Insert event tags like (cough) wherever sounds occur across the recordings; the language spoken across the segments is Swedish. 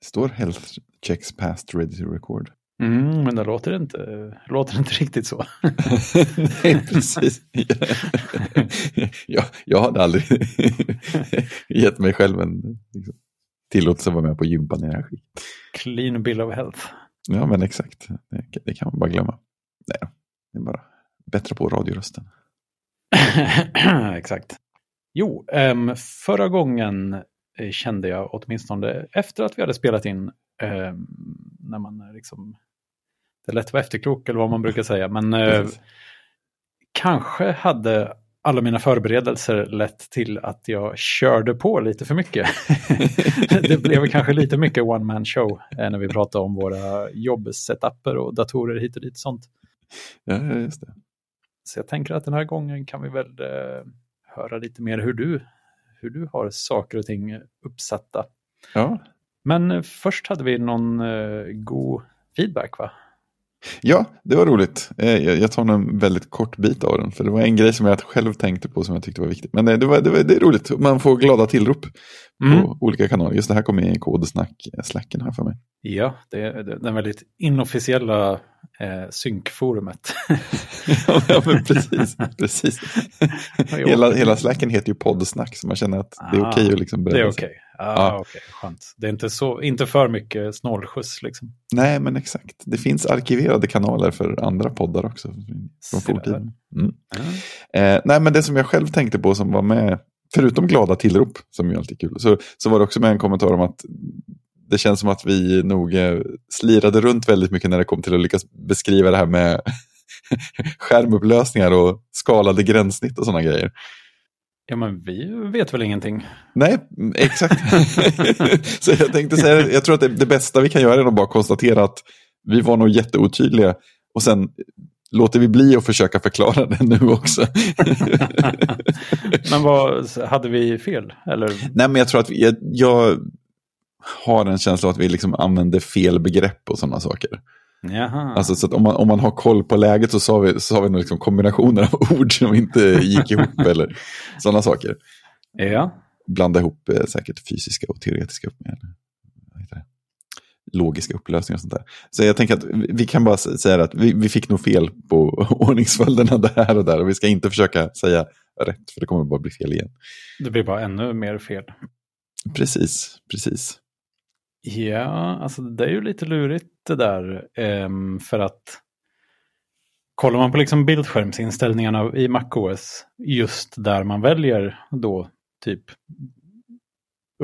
Det står health checks past ready to record. Mm, men det låter inte, låter inte riktigt så. (laughs) Nej, precis. jag, jag hade aldrig (laughs) gett mig själv en liksom, tillåtelse att vara med på gympan i det här skicket. Clean bill of health. Ja, men exakt. Det, det kan man bara glömma. Nej, det är bara bättre på radiorösten. (clears throat) exakt. Jo, um, förra gången kände jag åtminstone efter att vi hade spelat in, um, när man liksom, det är lätt att vara efterklok eller vad man brukar säga, men uh, kanske hade alla mina förberedelser lett till att jag körde på lite för mycket. (laughs) det blev kanske lite mycket one man show eh, när vi pratade om våra jobbsetuper och datorer hit och dit sånt. Ja, just det. Så jag tänker att den här gången kan vi väl eh, höra lite mer hur du, hur du har saker och ting uppsatta. Ja. Men först hade vi någon eh, god feedback va? Ja, det var roligt. Eh, jag tar en väldigt kort bit av den. För det var en grej som jag själv tänkte på som jag tyckte var viktigt. Men eh, det, var, det, var, det är roligt. Man får glada tillrop mm. på olika kanaler. Just det här kommer i kodsnack-slacken här för mig. Ja, det är den väldigt inofficiella eh, synkforumet. (laughs) ja, men precis. precis. (laughs) hela, hela slacken heter ju poddsnack, så man känner att det är okej okay att liksom Det är okej. Okay. Ah, ja. okay. Skönt. Det är inte, så, inte för mycket snålskjuts. Liksom. Nej, men exakt. Det finns arkiverade kanaler för andra poddar också. Från forntiden. Mm. Eh, nej, men det som jag själv tänkte på som var med, förutom glada tillrop, som ju alltid är kul, så, så var det också med en kommentar om att det känns som att vi nog eh, slirade runt väldigt mycket när det kom till att lyckas beskriva det här med (laughs) skärmupplösningar och skalade gränssnitt och sådana grejer. Ja, men vi vet väl ingenting. Nej, exakt. (laughs) så jag tänkte säga, jag tror att det, det, bästa vi kan göra är att bara konstatera att vi var nog jätteotydliga och sen låter vi bli att försöka förklara det nu också. (laughs) men vad, hade vi fel? Eller? Nej, men jag tror att vi, jag, jag har en känsla av att vi liksom använder fel begrepp och sådana saker. Jaha. Alltså, så om, man, om man har koll på läget så sa vi, så sa vi nog liksom kombinationer av (laughs) ord som inte gick ihop (laughs) eller sådana saker. Ja. Blanda ihop eh, säkert fysiska och teoretiska med logiska upplösningar och sånt där. Så jag tänker att vi kan bara säga att vi, vi fick nog fel på (laughs) ordningsföljderna där och där och vi ska inte försöka säga rätt för det kommer bara bli fel igen. Det blir bara ännu mer fel. Precis, precis. Ja, alltså det är ju lite lurigt det där. Um, för att kollar man på liksom bildskärmsinställningarna i MacOS, just där man väljer då typ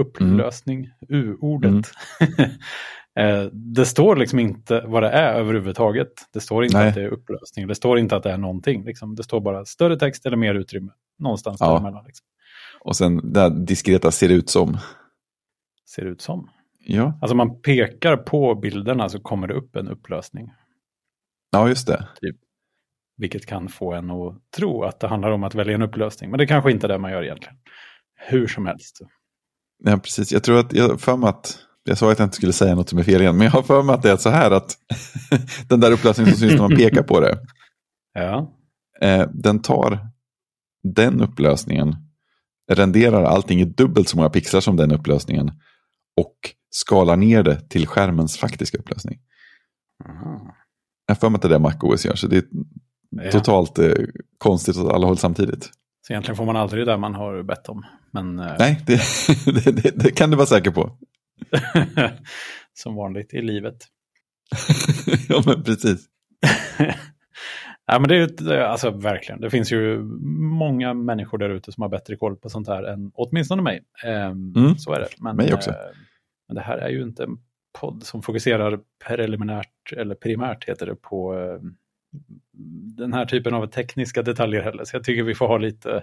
upplösning, mm. U-ordet. Mm. (laughs) Eh, det står liksom inte vad det är överhuvudtaget. Det står inte Nej. att det är upplösning. Det står inte att det är någonting. Liksom. Det står bara större text eller mer utrymme. Någonstans ja. däremellan. Liksom. Och sen det här diskreta ser ut som. Ser ut som. Ja. Alltså man pekar på bilderna så kommer det upp en upplösning. Ja, just det. Typ. Vilket kan få en att tro att det handlar om att välja en upplösning. Men det kanske inte är det man gör egentligen. Hur som helst. Ja, precis. Jag tror att jag för mig att jag sa att jag inte skulle säga något som är fel igen, men jag har för mig att det är så här att (laughs) den där upplösningen som syns när man (laughs) pekar på det. Ja. Eh, den tar den upplösningen, renderar allting i dubbelt så många pixlar som den upplösningen och skalar ner det till skärmens faktiska upplösning. Aha. Jag har för mig att det är det MacOS gör, så det är ja. totalt eh, konstigt åt alla håll samtidigt. Så egentligen får man aldrig det man har bett om. Men, eh... Nej, det, (laughs) det, det, det, kan du vara säker på. (laughs) Som vanligt i livet. (laughs) ja, men precis. ja, men det är ju, alltså verkligen, det finns ju många människor där ute som har bättre koll på sånt här än åtminstone mig. Um, mm. Så är det. Men, mig också. Men det här är ju inte en podd som fokuserar preliminärt, eller primärt heter det, på uh, den här typen av tekniska detaljer heller. Så jag tycker vi får ha lite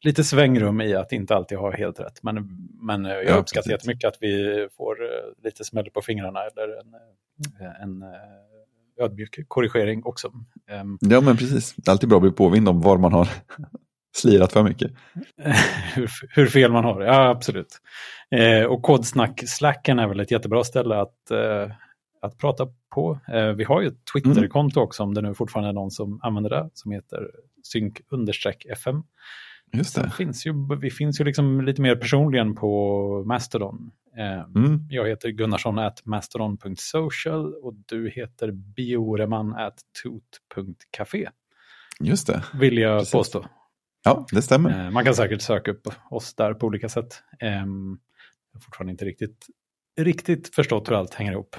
lite svängrum i att inte alltid ha helt rätt. Men, men jag ja, uppskattar jättemycket att vi får eh, lite smäll på fingrarna eller en, eh, en eh, ödmjuk korrigering också. Ehm, ja, men precis. Det är alltid bra att bli påmind om var man har slirat för mycket. (laughs) hur, hur, fel man har, ja absolut. Eh, och kodsnack-slacken är väl ett jättebra ställe att, eh, att prata på. Eh, vi har ju ett Twitter-konto också om det nu fortfarande är någon som använder det, som heter synk-fm. Just det. Finns ju, vi finns ju liksom lite mer personligen på Mastodon. Eh, Mm. Jag heter Gunnarsson at mastodon.social och du heter bioreman at toot.café. Just det. Vill jag Precis. påstå. Ja, det stämmer. Eh, Man kan säkert söka upp oss där på olika sätt. Ehm, Jag har fortfarande inte riktigt, riktigt förstått hur allt hänger ihop.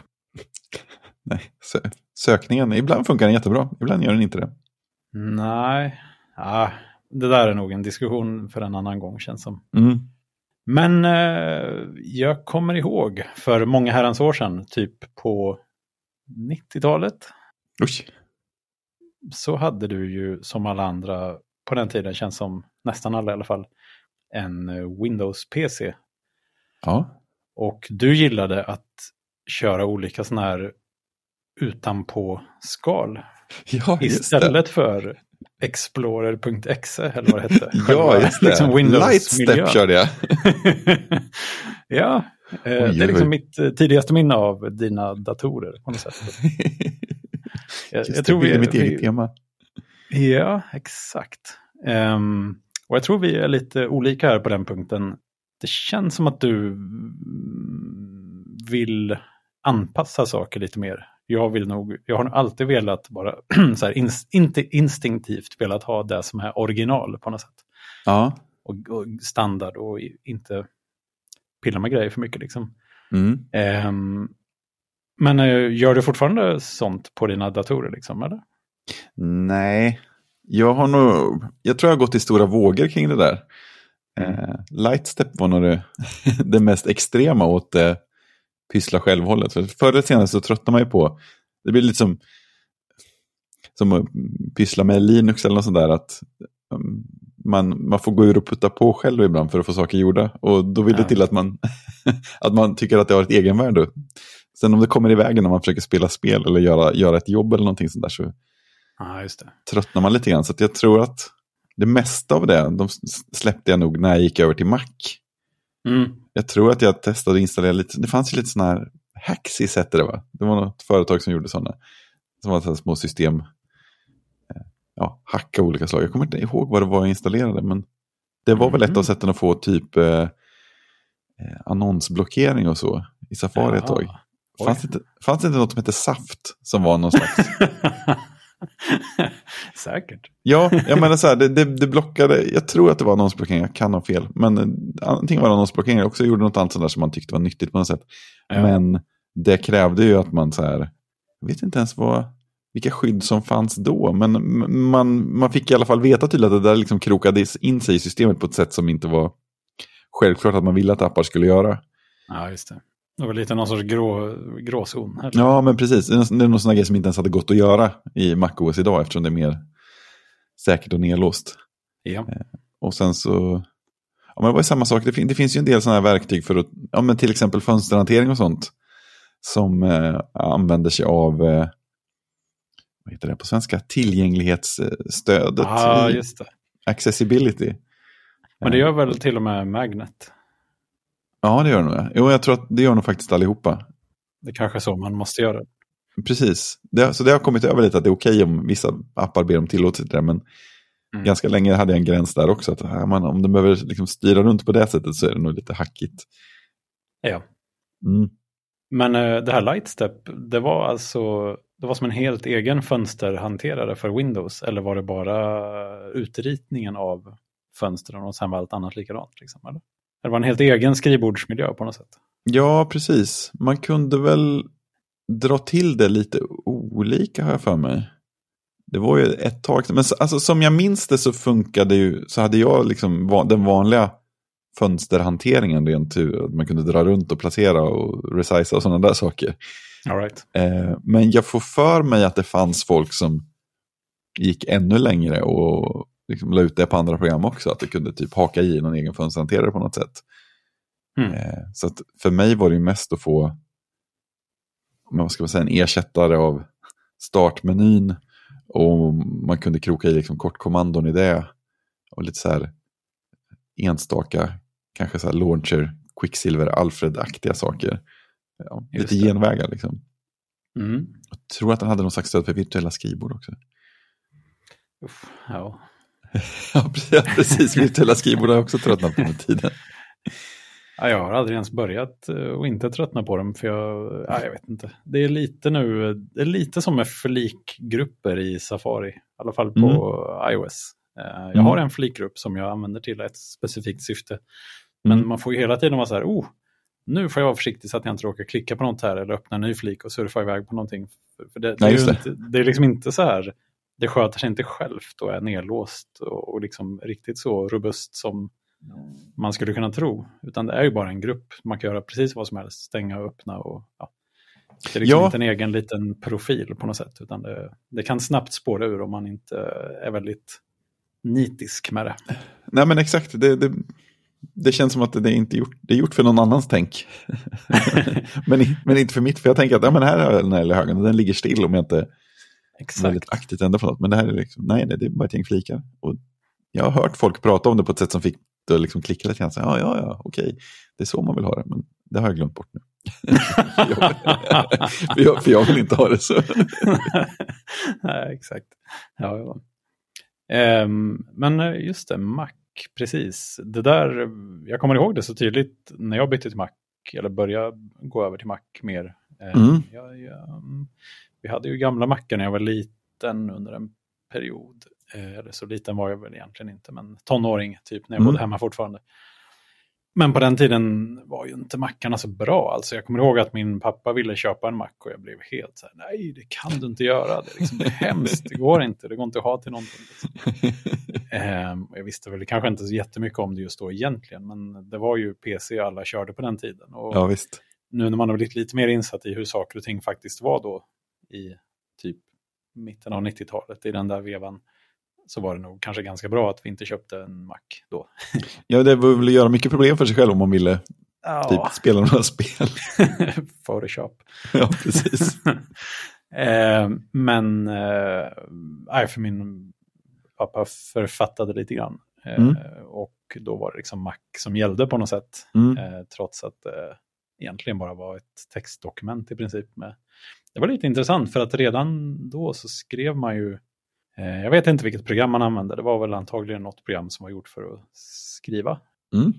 (laughs) Nej. Sö- Sökningen, ibland funkar den jättebra, ibland gör den inte det. Nej, ah, det där är nog en diskussion för en annan gång känns som. Mm. Men eh, jag kommer ihåg för många herrans år sedan, typ på 90-talet, Usch. så hade du ju som alla andra på den tiden, känns som nästan alla i alla fall, en eh, Windows-PC. Ja. Och du gillade att köra olika sådana här utanpå-skal (laughs) ja, det. istället för Explorer.exe eller vad det hette. (laughs) Ja, just det. liksom. Lightstep körde jag. (laughs) ja, eh, det oj, är liksom mitt eh, tidigaste minne av dina datorer på något sätt. Jag, Just jag det, tror vi, det är mitt vi, eget tema. Ja, exakt. Ehm, och jag tror vi är lite olika här på den punkten. Det känns som att du vill anpassa saker lite mer. Jag, vill nog, jag har nog alltid velat bara (clears throat) så här, ins, inte instinktivt velat ha det som är original på något sätt. Ja. Och, och standard och inte pilla med grejer för mycket. Liksom. Mm. Ehm, men eh, gör du fortfarande sånt på dina datorer? Liksom, eller? Nej, jag har nog, jag tror jag har gått i stora vågor kring det där. Eh, Lightstep var nog det, (laughs) det mest extrema åt eh, pyssla självhållet. För förr eller senare så tröttnar man ju på, det blir lite som, som att pyssla med Linux eller något sånt där. Att um, man, man får gå ur och putta på själv ibland för att få saker gjorda. Och då vill det Ja. till att man, (laughs) att man tycker att det har ett egenvärde. Sen om det kommer i vägen när man försöker spela spel eller göra, göra ett jobb eller någonting sånt där så Ja, just det. tröttnar man lite grann. Så jag tror att det mesta av det de släppte jag nog när jag gick över till Mac. Mm. Jag tror att jag testade att installera lite, det fanns ju lite sådana här Haxis hette det va? Det var något företag som gjorde sådana. Som var så små system, eh, ja, hacka olika slag. Jag kommer inte ihåg vad det var jag installerade, men det var väl ett av sätten att få typ eh, eh, annonsblockering och så i Safari ett Jaha. tag. Oj. Fanns det, inte, fanns inte något som hette Saft som var någon slags (laughs) (laughs) Säkert. Ja, jag menar så här, det, det, det blockade, jag tror att det var annonsblockering, jag kan ha fel. Men eh, antingen var det annonsblockering, också gjorde något annat sånt där som man tyckte var nyttigt på något sätt. Ja. Men det krävde ju att man så här, jag vet inte ens vad, vilka skydd som fanns då. Men man, man fick i alla fall veta tydligt att det där liksom krokade in sig i systemet på ett sätt som inte var självklart att man ville att appar skulle göra. Ja, just det. Det var lite någon sorts grå, gråzon. Eller? Ja, men precis. Det är någon sån grej som inte ens hade gått att göra i MacOS idag eftersom det är mer säkert och nedlåst. Ja. Och sen så, ja men det var ju samma sak, det, fin det finns ju en del sådana här verktyg för att, ja men till exempel fönsterhantering och sånt. Som eh, använder sig av, eh, vad heter det på svenska, tillgänglighetsstödet. Ja, i just det. Accessibility. Men det gör väl till och med Magnet. Ja, det gör det nog. Jo, jag tror att det gör nog faktiskt allihopa. Det är kanske är så man måste göra. Precis. Det, så det har kommit över lite att det är okej om vissa appar ber om tillåtelse till det. Men Mm. ganska länge hade jag en gräns där också. Att, ja, man, om de behöver liksom styra runt på det sättet så är det nog lite hackigt. Ja. Mm. Men eh, det här Lightstep, det var alltså det var som en helt egen fönsterhanterare för Windows. Eller var det bara utritningen av fönstren och sen var allt annat likadant? Liksom, eller? Det var en helt egen skrivbordsmiljö på något sätt. Ja, precis. Man kunde väl dra till det lite olika har jag för mig. Det var ju ett tag. Men så- alltså, som jag minns det så funkade ju, så hade jag liksom den vanliga fönsterhanteringen rent hur att man kunde dra runt och placera och resiza och sådana där saker. All right. Eh, men jag får för mig att det fanns folk som gick ännu längre och liksom la ut det på andra program också. Att det kunde typ haka i någon egen fönsterhanterare på något sätt. Mm. Eh, så att för mig var det ju mest att få men vad ska man säga, en ersättare av startmenyn. Och man kunde kroka i liksom kortkommandon i det. Och lite så här enstaka, kanske så här launcher, Quicksilver, Alfred-aktiga saker. Ja, lite det. genvägar liksom. Mm. Jag tror att den hade någon slags stöd för virtuella skrivbord också. Uff, ja. (laughs) ja, precis. Virtuella skrivbord har jag också tröttnat på med tiden. Ja, jag har aldrig ens börjat och eh, inte tröttna på dem för jag, ja, jag vet inte. Det är lite nu, det är lite som med flikgrupper i Safari, i alla fall på mm. iOS. Eh, jag mm. har en flikgrupp som jag använder till ett specifikt syfte. Men mm. man får ju hela tiden vara så här, oh, nu får jag vara försiktig så att jag inte råkar klicka på något här eller öppna en ny flik och surfa iväg på någonting. För det, Nej, det, är, det. Inte, det är liksom inte så här, det sköter sig inte självt och är nedlåst och, och liksom riktigt så robust som man skulle kunna tro. Utan det är ju bara en grupp. Man kan göra precis vad som helst, stänga och öppna. Och, ja. Det är liksom ja. inte en egen liten profil på något sätt. Utan det, det kan snabbt spåra ur om man inte är väldigt nitisk med det. Nej men exakt, det, det, det känns som att det är, inte gjort, det är gjort för någon annans tänk. (laughs) men, men inte för mitt, för jag tänker att ja, men här har jag den här högen och den ligger still om jag inte Exakt. väldigt aktivt ändrar på något. Men det här är liksom, nej, nej, det är bara ett gäng flikar. Och jag har hört folk prata om det på ett sätt som fick och liksom klicka lite grann. Så, ja, ja, ja, okej, det är så man vill ha det. Men det har jag glömt bort nu. (laughs) för, jag, för jag vill inte ha det så. (laughs) Nej, exakt. Ja, ja. Um, men eh, just det, Mac, precis. Det där, jag kommer ihåg det så tydligt när jag bytte till Mac, eller började gå över till Mac mer. Um, mm. jag, jag, vi hade ju gamla Macar när jag var liten under en period. Eh, eller så liten var jag väl egentligen inte, men tonåring typ när jag mm. bodde hemma fortfarande. Men på den tiden var ju inte mackarna så bra. Alltså jag kommer ihåg att min pappa ville köpa en mack och jag blev helt så här, nej det kan du inte göra. Det är, liksom, det är hemskt, det går inte, det går inte att ha till någonting. Liksom. ehm, jag visste väl kanske inte så jättemycket om det just då egentligen, men det var ju PC alla körde på den tiden. Och ja, visst. Nu när man har blivit lite mer insatt i hur saker och ting faktiskt var då i typ mitten av 90-talet, i den där vevan, så var det nog kanske ganska bra att vi inte köpte en Mac då. (laughs) ja, det var väl göra mycket problem för sig själv om man ville ja. typ, spela några spel. (laughs) Photoshop. ja, precis. (laughs) eh, men eh, för min pappa författade lite grann. Eh, mm. Och då var det liksom Mac som gällde på något sätt. Mm. Eh, trots att det egentligen bara var ett textdokument i princip. Med. Det var lite intressant för att redan då så skrev man ju Eh, jag vet inte vilket program man använde, det var väl antagligen något program som var gjort för att skriva. Mm.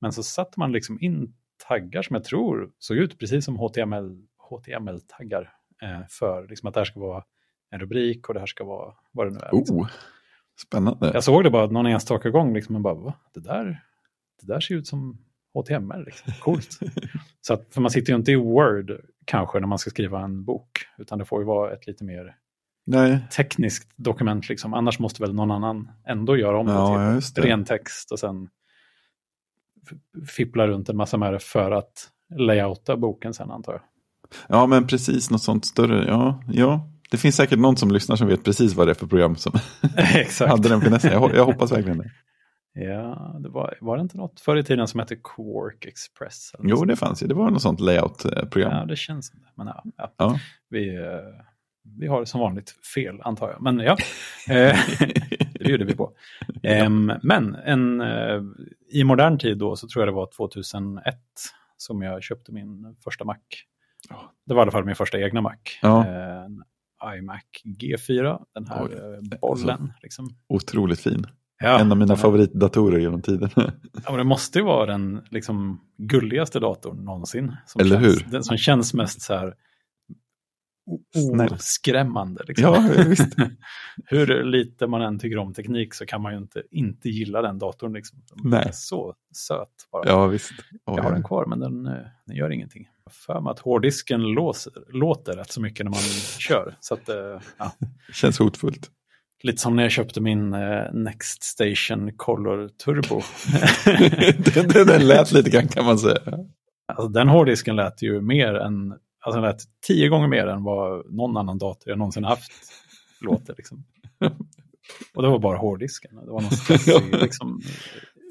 Men så satte man liksom in taggar som jag tror såg ut precis som HTML, HTML-taggar eh, för liksom att det här ska vara en rubrik och det här ska vara vad det nu är. Liksom. Oh, spännande. Jag såg det bara någon enstaka gång, liksom, och bara, Va? Det, där, det där ser ut som HTML, liksom. coolt. (laughs) så att, för man sitter ju inte i Word kanske när man ska skriva en bok, utan det får ju vara ett lite mer Nej. tekniskt dokument. Liksom. Annars måste väl någon annan ändå göra om det ja, till ren text och sen fippla runt en massa med det för att layouta boken sen antar jag. Ja, men precis något sånt större. Ja, ja. Det finns säkert någon som lyssnar som vet precis vad det är för program som (laughs) (laughs) hade den finessen. Jag, jag hoppas verkligen det. Ja, det var, var det inte något förr i tiden som hette Quark Express? Jo, det fanns ju. Det var något sånt layout-program. Ja, det känns som det. Men ja, ja. ja. Vi, eh, vi har som vanligt fel antar jag. Men ja, (laughs) eh, det bjuder vi på. (laughs) Men en, eh, i modern tid då så tror jag det var 2001 som jag köpte min första Mac. Det var i alla fall min första egna Mac. Ja. iMac G4, den här Oj, bollen. Liksom. Otroligt fin. Ja, en av mina favoritdatorer genom tiden. ja, men det måste ju vara den liksom, gulligaste datorn någonsin. Eller känns, hur? Den som känns mest så här oskrämmande. Liksom. Ja, visst. (laughs) Hur lite man än tycker om teknik så kan man ju inte, inte gilla den datorn. Liksom. Den Nej. är så söt bara. Ja, visst. Oh, jag har ja. den kvar men den, eh, den gör ingenting. Jag för mig att hårddisken låser, låter rätt så mycket när man kör. Så att, eh, ja. (laughs) Känns hotfullt. Lite som när jag köpte min eh, Next Station Color Turbo. (laughs) den, den lät lite grann kan man säga. Alltså, den hårddisken lät ju mer än Alltså den lät tio gånger mer än vad någon annan dator jag någonsin haft låter. Liksom. Och det var bara hårddisken. Det var någon stressig, (laughs) liksom...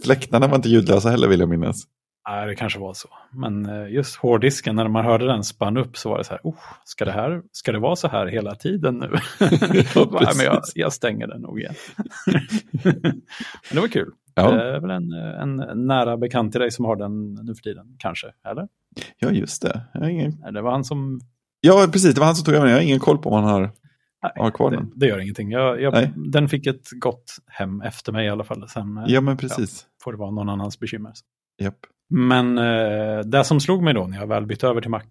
Fläktarna var inte ljudlösa heller vill jag minnas. Nej, det kanske var så. Men eh, just hårddisken, när man hörde den spann upp så var det så här, oh, ska, det här ska det vara så här hela tiden nu? (laughs) ja, (laughs) Nej, men jag, jag, stänger den nog igen. (laughs) men det var kul. Ja. Det är väl en, en nära bekant till dig som har den nu för tiden, kanske? Eller? Ja, just det. Har ingen... Det var han som... Ja, precis. Det var han som tog över den. Jag har ingen koll på om han har ha kvar det, den. det gör ingenting. Jag, jag, Nej. den fick ett gott hem efter mig i alla fall. Sen eh, Ja, men precis. får det vara någon annans bekymmer. Japp. Men eh, det som slog mig då när jag väl bytte över till Mac,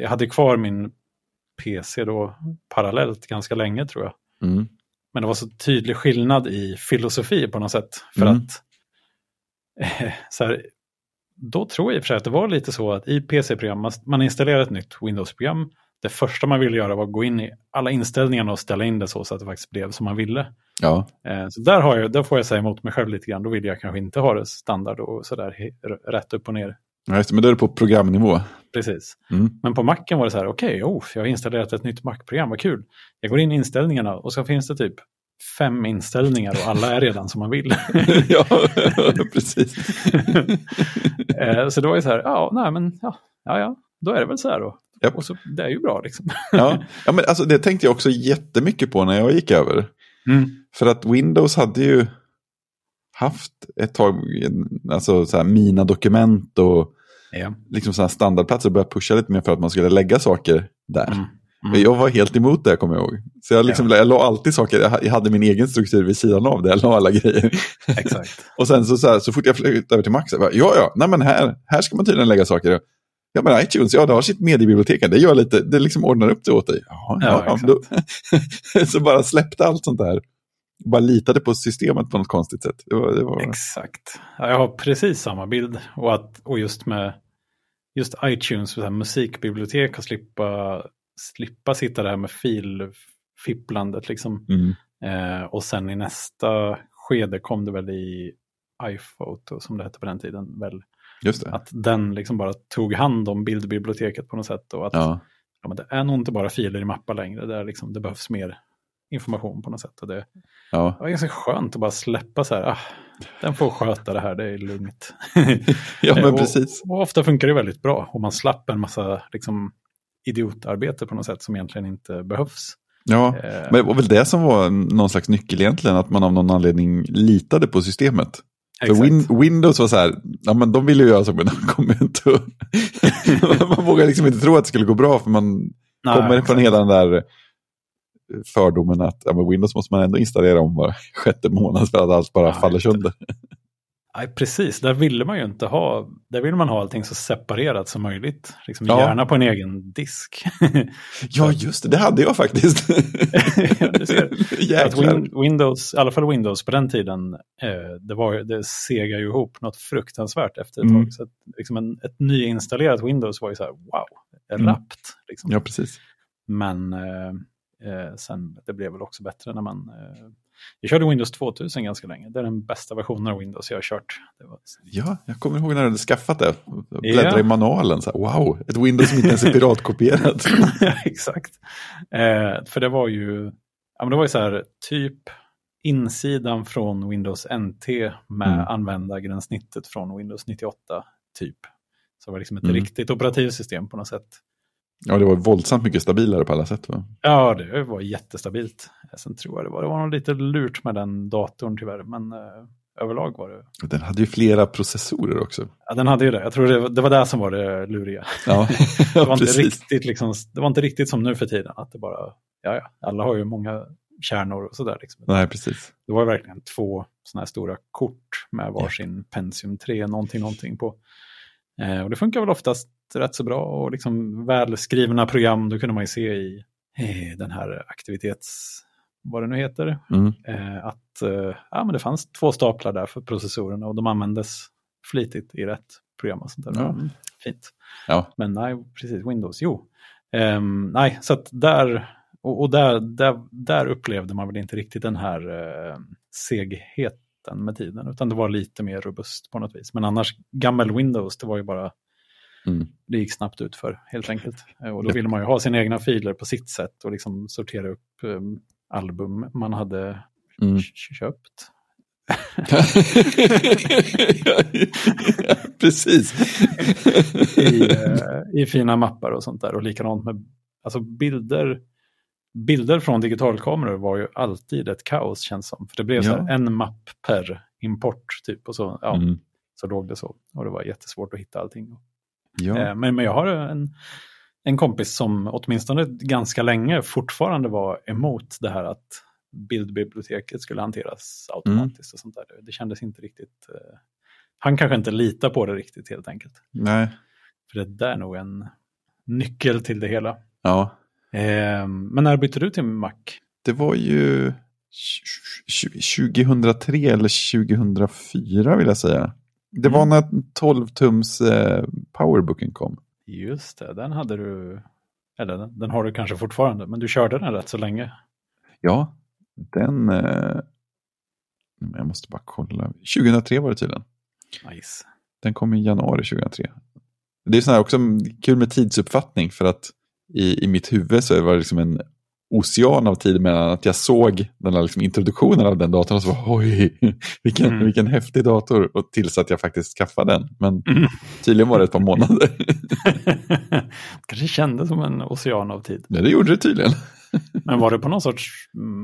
jag hade kvar min PC då parallellt ganska länge tror jag. Mm. Men det var så tydlig skillnad i filosofi på något sätt. För Mm. att eh, (laughs) så här, då tror jag i och för sig att det var lite så att i PC-program, man- installerar ett nytt Windows-program. Det första man ville göra var att gå in i alla inställningarna och ställa in det så, så att det faktiskt blev som man ville. Ja, Eh, så där, har jag, där får jag säga emot mig själv lite grann. Då vill jag kanske inte ha det standard och sådär rätt upp och ner. Ja, just det, men då är det på programnivå. Precis. Mm. Men på Macen var det så här, okej, oh, jag har installerat ett nytt Mac-program, vad kul. Jag går in i inställningarna och så finns det typ fem inställningar och alla är redan som man vill. (laughs) ja, (laughs) precis. (laughs) Eh, så det var ju så här, ja, nej men, ja, ja, ja, då är det väl så här då. Japp. Och så, det är ju bra liksom. Ja, ja men alltså, det tänkte jag också jättemycket på när jag gick över. Mm. För att Windows hade ju haft ett tag, alltså så här, mina dokument och Ja. liksom så här standardplatser och börjat pusha lite mer för att man skulle lägga saker där. Mm. Men Jag var helt emot det, kommer jag ihåg. Så jag, liksom, jag la alltid saker, jag ha- jag hade min egen struktur vid sidan av det, jag la alla grejer. Exakt. (laughs) och sen så, så, här, så fort jag flyttade över till så jag bara, ja, ja, nej men här, här ska man tydligen lägga saker. Ja, men iTunes, ja, det har sitt mediebibliotek, det gör lite, det liksom ordnar upp det åt dig. Jaha, Ja, ja, då, (laughs) så bara släppte allt sånt där. Bara litade på systemet på något konstigt sätt. Det var, det var... Exakt. Ja, jag har precis samma bild. Och, att, och just med just iTunes, så här, musikbibliotek, att slippa, slippa sitta där med filfipplandet. Liksom. Mm. Eh, och sen i nästa skede kom det väl i iPhoto, som det hette på den tiden. Väl. Att den liksom bara tog hand om bildbiblioteket på något sätt. Och att Ja. ja, det är nog inte bara filer i mappar längre. Det, är liksom, det behövs mer information på något sätt. Och det, Ja. det var ganska skönt att bara släppa så här. Ah, den får sköta det här, det är lugnt. (laughs) ja, men och, precis. Och ofta funkar det väldigt bra. Och man slapp en massa liksom, idiotarbete på något sätt som egentligen inte behövs. Ja, Eh, men det var väl det som var någon slags nyckel egentligen, att man av någon anledning litade på systemet. För. Win Windows var så här, ja men de ville ju göra så, men de (laughs) kommer inte (laughs) man vågar liksom inte tro att det skulle gå bra, för man Nej, kommer exakt. från hela den där fördomen att ja, men Windows måste man ändå installera om var sjätte månad för att allt bara Ja, faller sönder. Nej, precis. Där ville man ju inte ha, där vill man ha allting så separerat som möjligt. Liksom Ja. Gärna på en egen disk. (laughs) Ja, just det, det hade jag faktiskt. (laughs) (laughs) Ja, att. Win Windows, i alla fall Windows på den tiden, eh, det, var, det segar ju ihop något fruktansvärt efter ett Mm. tag. Så att, liksom en, ett nyinstallerat Windows var ju så här, wow, Mm. rappt. Liksom. Ja, precis. Men eh, eh, sen, det blev väl också bättre när man... Eh, jag körde Windows 2000 ganska länge. Det är den bästa versionen av Windows jag har kört. Var, Ja, jag kommer ihåg när du hade skaffat det. Bläddra Ja. i manualen. Så här, wow, ett Windows som inte ens är (laughs) piratkopierat. (laughs) Exakt. Eh, för det var ju, ja, men det var ju så här, typ insidan från Windows NT med Mm. användargränssnittet från Windows 98, typ. Så det var liksom ett Mm. riktigt operativsystem på något sätt. Ja, det var våldsamt mycket stabilare på alla sätt. Va? Ja, det var jättestabilt. Sen tror jag det var, det var nog lite lurt med den datorn tyvärr, men eh, överlag var det... Den hade ju flera processorer också. Ja, den hade ju det. Jag tror det, var- det var det som var det luriga. Ja, (laughs) Det (laughs) var, ja inte riktigt liksom, det var inte riktigt som nu för tiden, att det bara, ja, ja, alla har ju många kärnor och sådär. Liksom. Nej, precis. Det var verkligen två sådana här stora kort med varsin Pentium 3, någonting, någonting på. Eh, och det funkar väl oftast rätt så bra och liksom välskrivna program, då kunde man ju se i eh, den här aktivitets, vad det nu heter, Mm. eh, att eh, ja, men det fanns två staplar där för processorerna och de användes flitigt i rätt program och sånt där. Ja. Mm, fint. Ja. Men nej, precis, Windows, jo. Ehm, nej, så att där, och, och där, där, där upplevde man väl inte riktigt den här uh, segheten med tiden, utan det var lite mer robust på något vis. Men annars, gammal Windows, det var ju bara, Mm. det gick snabbt ut för helt enkelt. Eh, Och då ville man ju ha sina egna filer på sitt sätt och liksom sortera upp um, album man hade Mm. köpt. (laughs) precis. i, eh, i fina mappar och sånt där. Och likadant med alltså bilder. Bilder från digitalkameror var ju alltid ett kaos känns som. För det blev så Ja. här, en mapp per import typ. Och så, ja, Mm. så låg det så. Och det var jättesvårt att hitta allting. Ja. Eh, men, men jag har en, en kompis som åtminstone ganska länge fortfarande var emot det här att bildbiblioteket skulle hanteras automatiskt. Mm. och sånt där. Det kändes inte riktigt... Eh, han kanske inte litar på det riktigt helt enkelt. Nej. För det där är nog en nyckel till det hela. Ja. Eh, men när bytte du till Mac? Det var ju 2003 eller 2004 vill jag säga. Det var mm. när 12-tums eh, powerbooken kom. Just det, den hade du, eller den, den, har du kanske fortfarande, men du körde den rätt så länge. Ja, den, eh, jag måste bara kolla, 2003 var det tydligen. Nice. Den kom i januari 2003. Det är sån också kul med tidsuppfattning för att i, i mitt huvud så var det liksom en ocean av tid mellan att jag såg den här liksom introduktionen av den datorn och så var oj, (laughs) vilken, mm. vilken häftig dator och tills att jag faktiskt skaffade den. Men mm. tydligen var det ett par månader. (laughs) kanske kändes som en ocean av tid. Ja, det gjorde det tydligen. (laughs) Men var det på någon sorts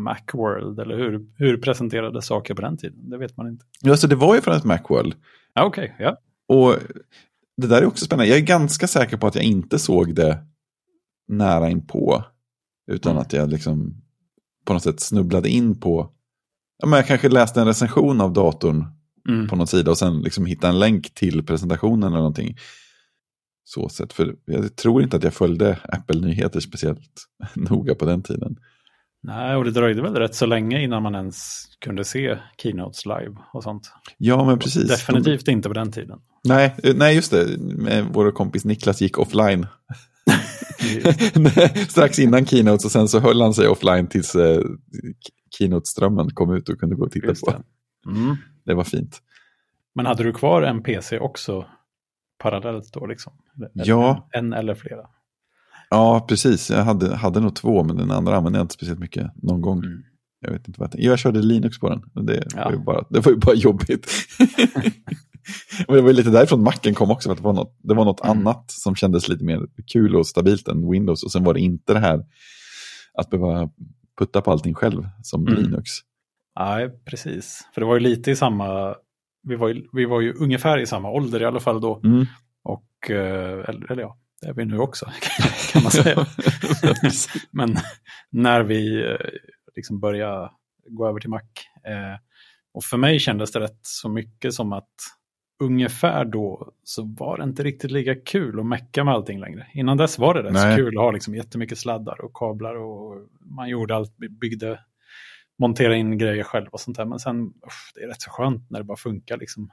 Macworld eller hur, hur presenterades saker på den tiden? Det vet man inte. Ja, så det var ju från ett Macworld. Ja, Okej, okay, ja. Och det där är också spännande. Jag är ganska säker på att jag inte såg det nära inpå. Utan mm. att jag liksom på något sätt snubblade in på, ja, men jag kanske läste en recension av datorn mm. på någon sida och sen liksom hittade en länk till presentationen eller någonting. Så sätt, för jag tror inte att jag följde Apple-nyheter speciellt (laughs) noga på den tiden. Nej, och det dröjde väl rätt så länge innan man ens kunde se keynotes live och sånt. Ja, men precis. Definitivt De... inte på den tiden. Nej, nej, just det. Vår kompis Niklas gick offline (laughs) Strax innan keynote och sen så höll han sig offline tills eh, keynote-strömmen kom ut och kunde gå och titta Just på. Det. Mm. det var fint. Men hade du kvar en PC också parallellt då? Liksom? ja. En, en eller flera? Ja, precis. Jag hade, hade nog två, men den andra använde jag inte speciellt mycket någon gång. Mm. Jag vet inte vad jag, jag körde Linux på den. Det, ja. var, ju bara, det var ju bara jobbigt. (laughs) det var lite därifrån macken kom också, för att det var något, det var något mm. annat som kändes lite mer kul och stabilt än Windows. Och sen var det inte det här att behöva putta på allting själv som mm. Linux. Nej, precis. För det var ju lite i samma, vi var ju, vi var ju ungefär i samma ålder i alla fall då. Mm. Och, eh, eller, eller ja, det är vi nu också (laughs) kan man säga. (laughs) Men när vi eh, liksom började gå över till Mac. Eh, och för mig kändes det rätt så mycket som att ungefär då så var det inte riktigt lika kul att mecka med allting längre. Innan dess var det rätt så kul att ha liksom jättemycket sladdar och kablar och man gjorde allt, byggde, monterade in grejer själv och sånt där. Men sen, uff, det är rätt så skönt när det bara funkar liksom.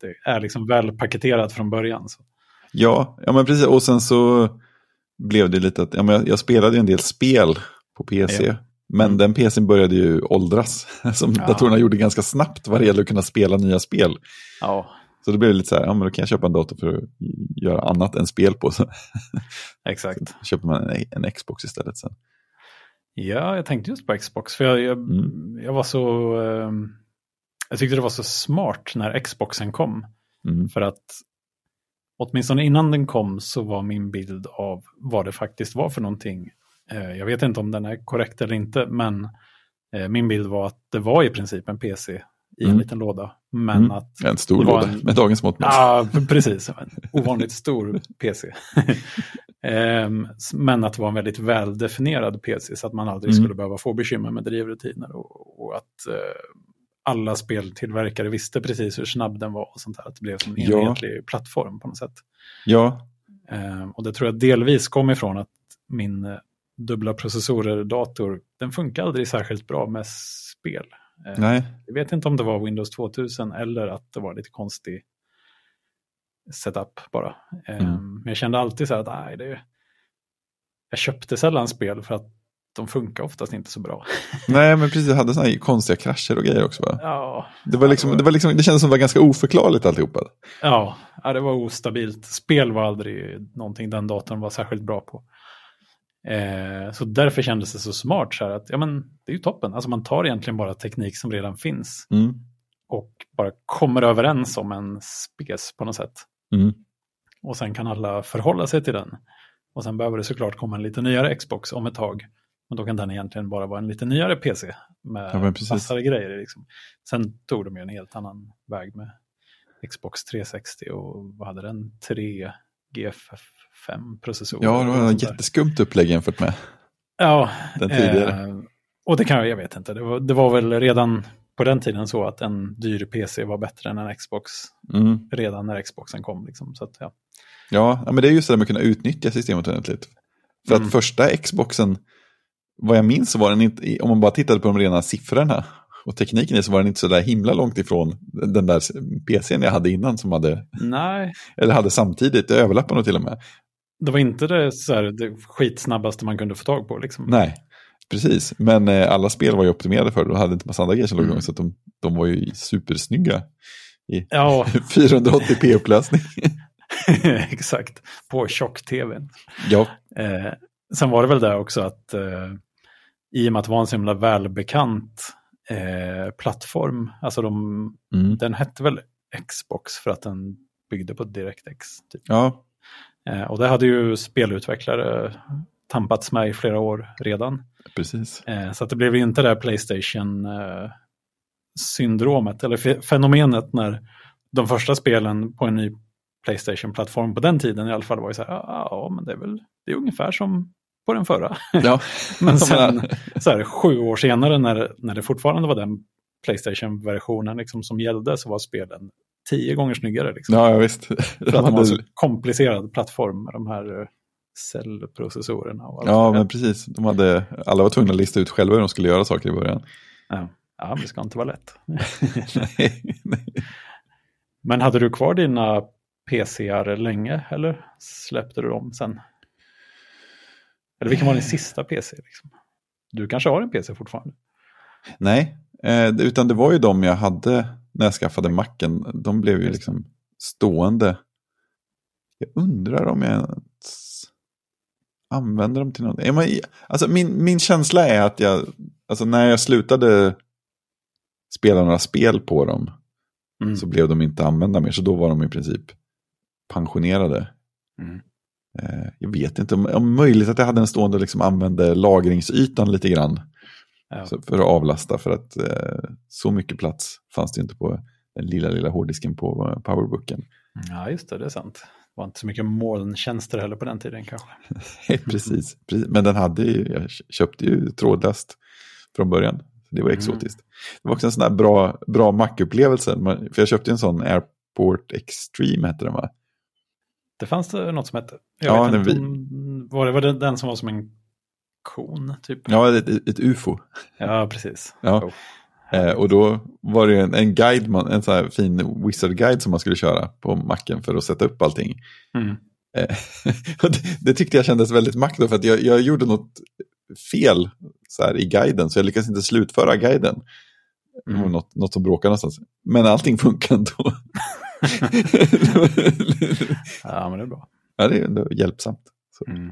Det är liksom väl paketerat från början. Så. Ja, ja men precis. Och sen så blev det lite att, ja, men jag, jag spelade ju en del spel på PC. Ja. Men mm. den PCn började ju åldras, (laughs) som ja. datorerna gjorde ganska snabbt vad det gäller att kunna spela nya spel. Ja. Så det blev lite så här, ja men då kan jag köpa en dator för att göra annat än spel på. Så. Exakt. Så (laughs) köper man en, en, Xbox istället sen. Ja, jag tänkte just på Xbox, för jag, jag, mm. jag var så... Eh, jag tyckte det var så smart när Xboxen kom. Mm. För att åtminstone innan den kom så var min bild av vad det faktiskt var för någonting Eh, jag vet inte om den är korrekt eller inte, men eh, min bild var att det var i princip en PC i en mm. liten låda. Men mm. att en stor låda en... med dagens mått Ja, precis. En ovanligt stor PC. (laughs) Ehm, men att det var en väldigt väldefinierad PC så att man aldrig mm. skulle behöva få bekymmer med drivrutiner. Och, och att eh, alla speltillverkare visste precis hur snabb den var och sånt här. Att det blev som en ja. enhetlig plattform på något sätt. Ja. Ehm, och det tror jag delvis kom ifrån att min dubbla processorer-dator, den funkar aldrig särskilt bra med spel. Eh, Nej. Jag vet inte om det var Windows 2000 eller att det var lite konstig setup bara. Eh, mm. Men jag kände alltid så här att nej, det, jag köpte sällan spel för att de funkar oftast inte så bra. (laughs) Nej, men precis, jag hade sådana konstiga krascher och grejer också. Va? Ja, det, var liksom, det, var liksom, det kändes som det var ganska oförklarligt alltihopa. Ja, det var ostabilt. Spel var aldrig någonting den datorn var särskilt bra på. Eh, så därför kändes det så smart så här att ja, men, det är ju toppen. Alltså man tar egentligen bara teknik som redan finns mm. och bara kommer överens om en spes på något sätt. Mm. Och sen kan alla förhålla sig till den. Och sen behöver det såklart komma en lite nyare Xbox om ett tag. Men då kan den egentligen bara vara en lite nyare PC med ja, massare grejer. Liksom. Sen tog de ju en helt annan väg med Xbox 360 och vad hade den? 3 GFF5-processorer. Ja, det var ett jätteskumt upplägg jämfört med ja, den tidigare. Eh, och det kan jag, jag vet inte, det var, det var väl redan på den tiden så att en dyr PC var bättre än en Xbox Mm. redan när Xboxen kom. Liksom. Så att, ja. Ja, men det är just det där med att kunna utnyttja systemet ordentligt. För Mm. att första Xboxen, vad jag minns så var den inte, om man bara tittade på de rena siffrorna och tekniken i så var den inte så där himla långt ifrån den där PCn jag hade innan som hade, Nej, (laughs) eller hade samtidigt, nog till och med. Det var inte det, så här, det skitsnabbaste man kunde få tag på. Liksom. Nej, precis. Men eh, alla spel var ju optimerade för det och hade inte massa andra grejer som låg Mm. igång. Så att de, de var ju supersnygga i Ja, (laughs) 480p-upplösning. (laughs) exakt. På tjock-tvn. ja, Eh, sen var det väl där också att eh, i och med att det var en så himla välbekant eh, plattform, alltså de, mm. den hette väl Xbox för att den byggde på DirectX. Typ. ja, och det hade ju spelutvecklare tampats med i flera år redan. precis. Eh, så det blev inte det här Playstation-syndromet, eller fe- fenomenet när de första spelen på en ny Playstation-plattform på den tiden i alla fall var ju så här, "Ah, ja men det är väl, det är ungefär som på den förra. Ja, (laughs) Men sen, så här, sju år senare när, när det fortfarande var den Playstation-versionen liksom, som gällde så var spelen tio gånger snyggare. Liksom. ja, ja visst. För att de (laughs) var så komplicerad plattform med de här eh, cellprocessorerna. Och allt Ja, men precis. De hade, alla var tvungna att lista ut själva hur de skulle göra saker i början. ja. ja, det ska inte vara lätt. Nej, (laughs) nej. Men hade du kvar dina PCar länge eller släppte du dem sen? Eller vilken var din sista PC? Liksom? Du kanske har en PC fortfarande? Nej, eh, utan det var ju de jag hade när jag skaffade macken. De blev ju liksom stående. Jag undrar om jag ens använder dem till men, Alltså, min, min känsla är att jag, alltså när jag slutade spela några spel på dem Mm. så blev de inte använda mer. Så då var de i princip pensionerade. Mm. Eh, jag vet inte, om, om möjligt att jag hade en stående liksom använde lagringsytan lite grann. Ja. För att avlasta för att eh, så mycket plats fanns det inte på den lilla, lilla hårddisken på eh, powerbooken. Ja, just det, det är sant. Det var inte så mycket molntjänster heller på den tiden kanske. (laughs) precis, precis, men den hade ju, jag köpte ju trådlöst från början. Det var Mm. exotiskt. Det var också en sån här bra, bra Mac-upplevelse. Man- För jag köpte en sån Airport Extreme hette den va? Det fanns det något som hette, jag Ja, vet den inte, vi- var det var det den som var som en kon typ? Ja, ett, ett ufo. Ja, precis. Ja. Oh. Eh, och då var det en, en guide, man, en sån här fin wizard-guide som man skulle köra på macken för att sätta upp allting. Mm. Eh, (laughs) det, det tyckte jag kändes väldigt mack då, för att jag, jag gjorde något fel så här, i guiden, så jag lyckades inte slutföra guiden. Det var Mm. något, något som bråkade någonstans. Men allting funkar ändå. (laughs) (laughs) Ja, men det är bra. ja, det är ändå hjälpsamt. Så. Mm.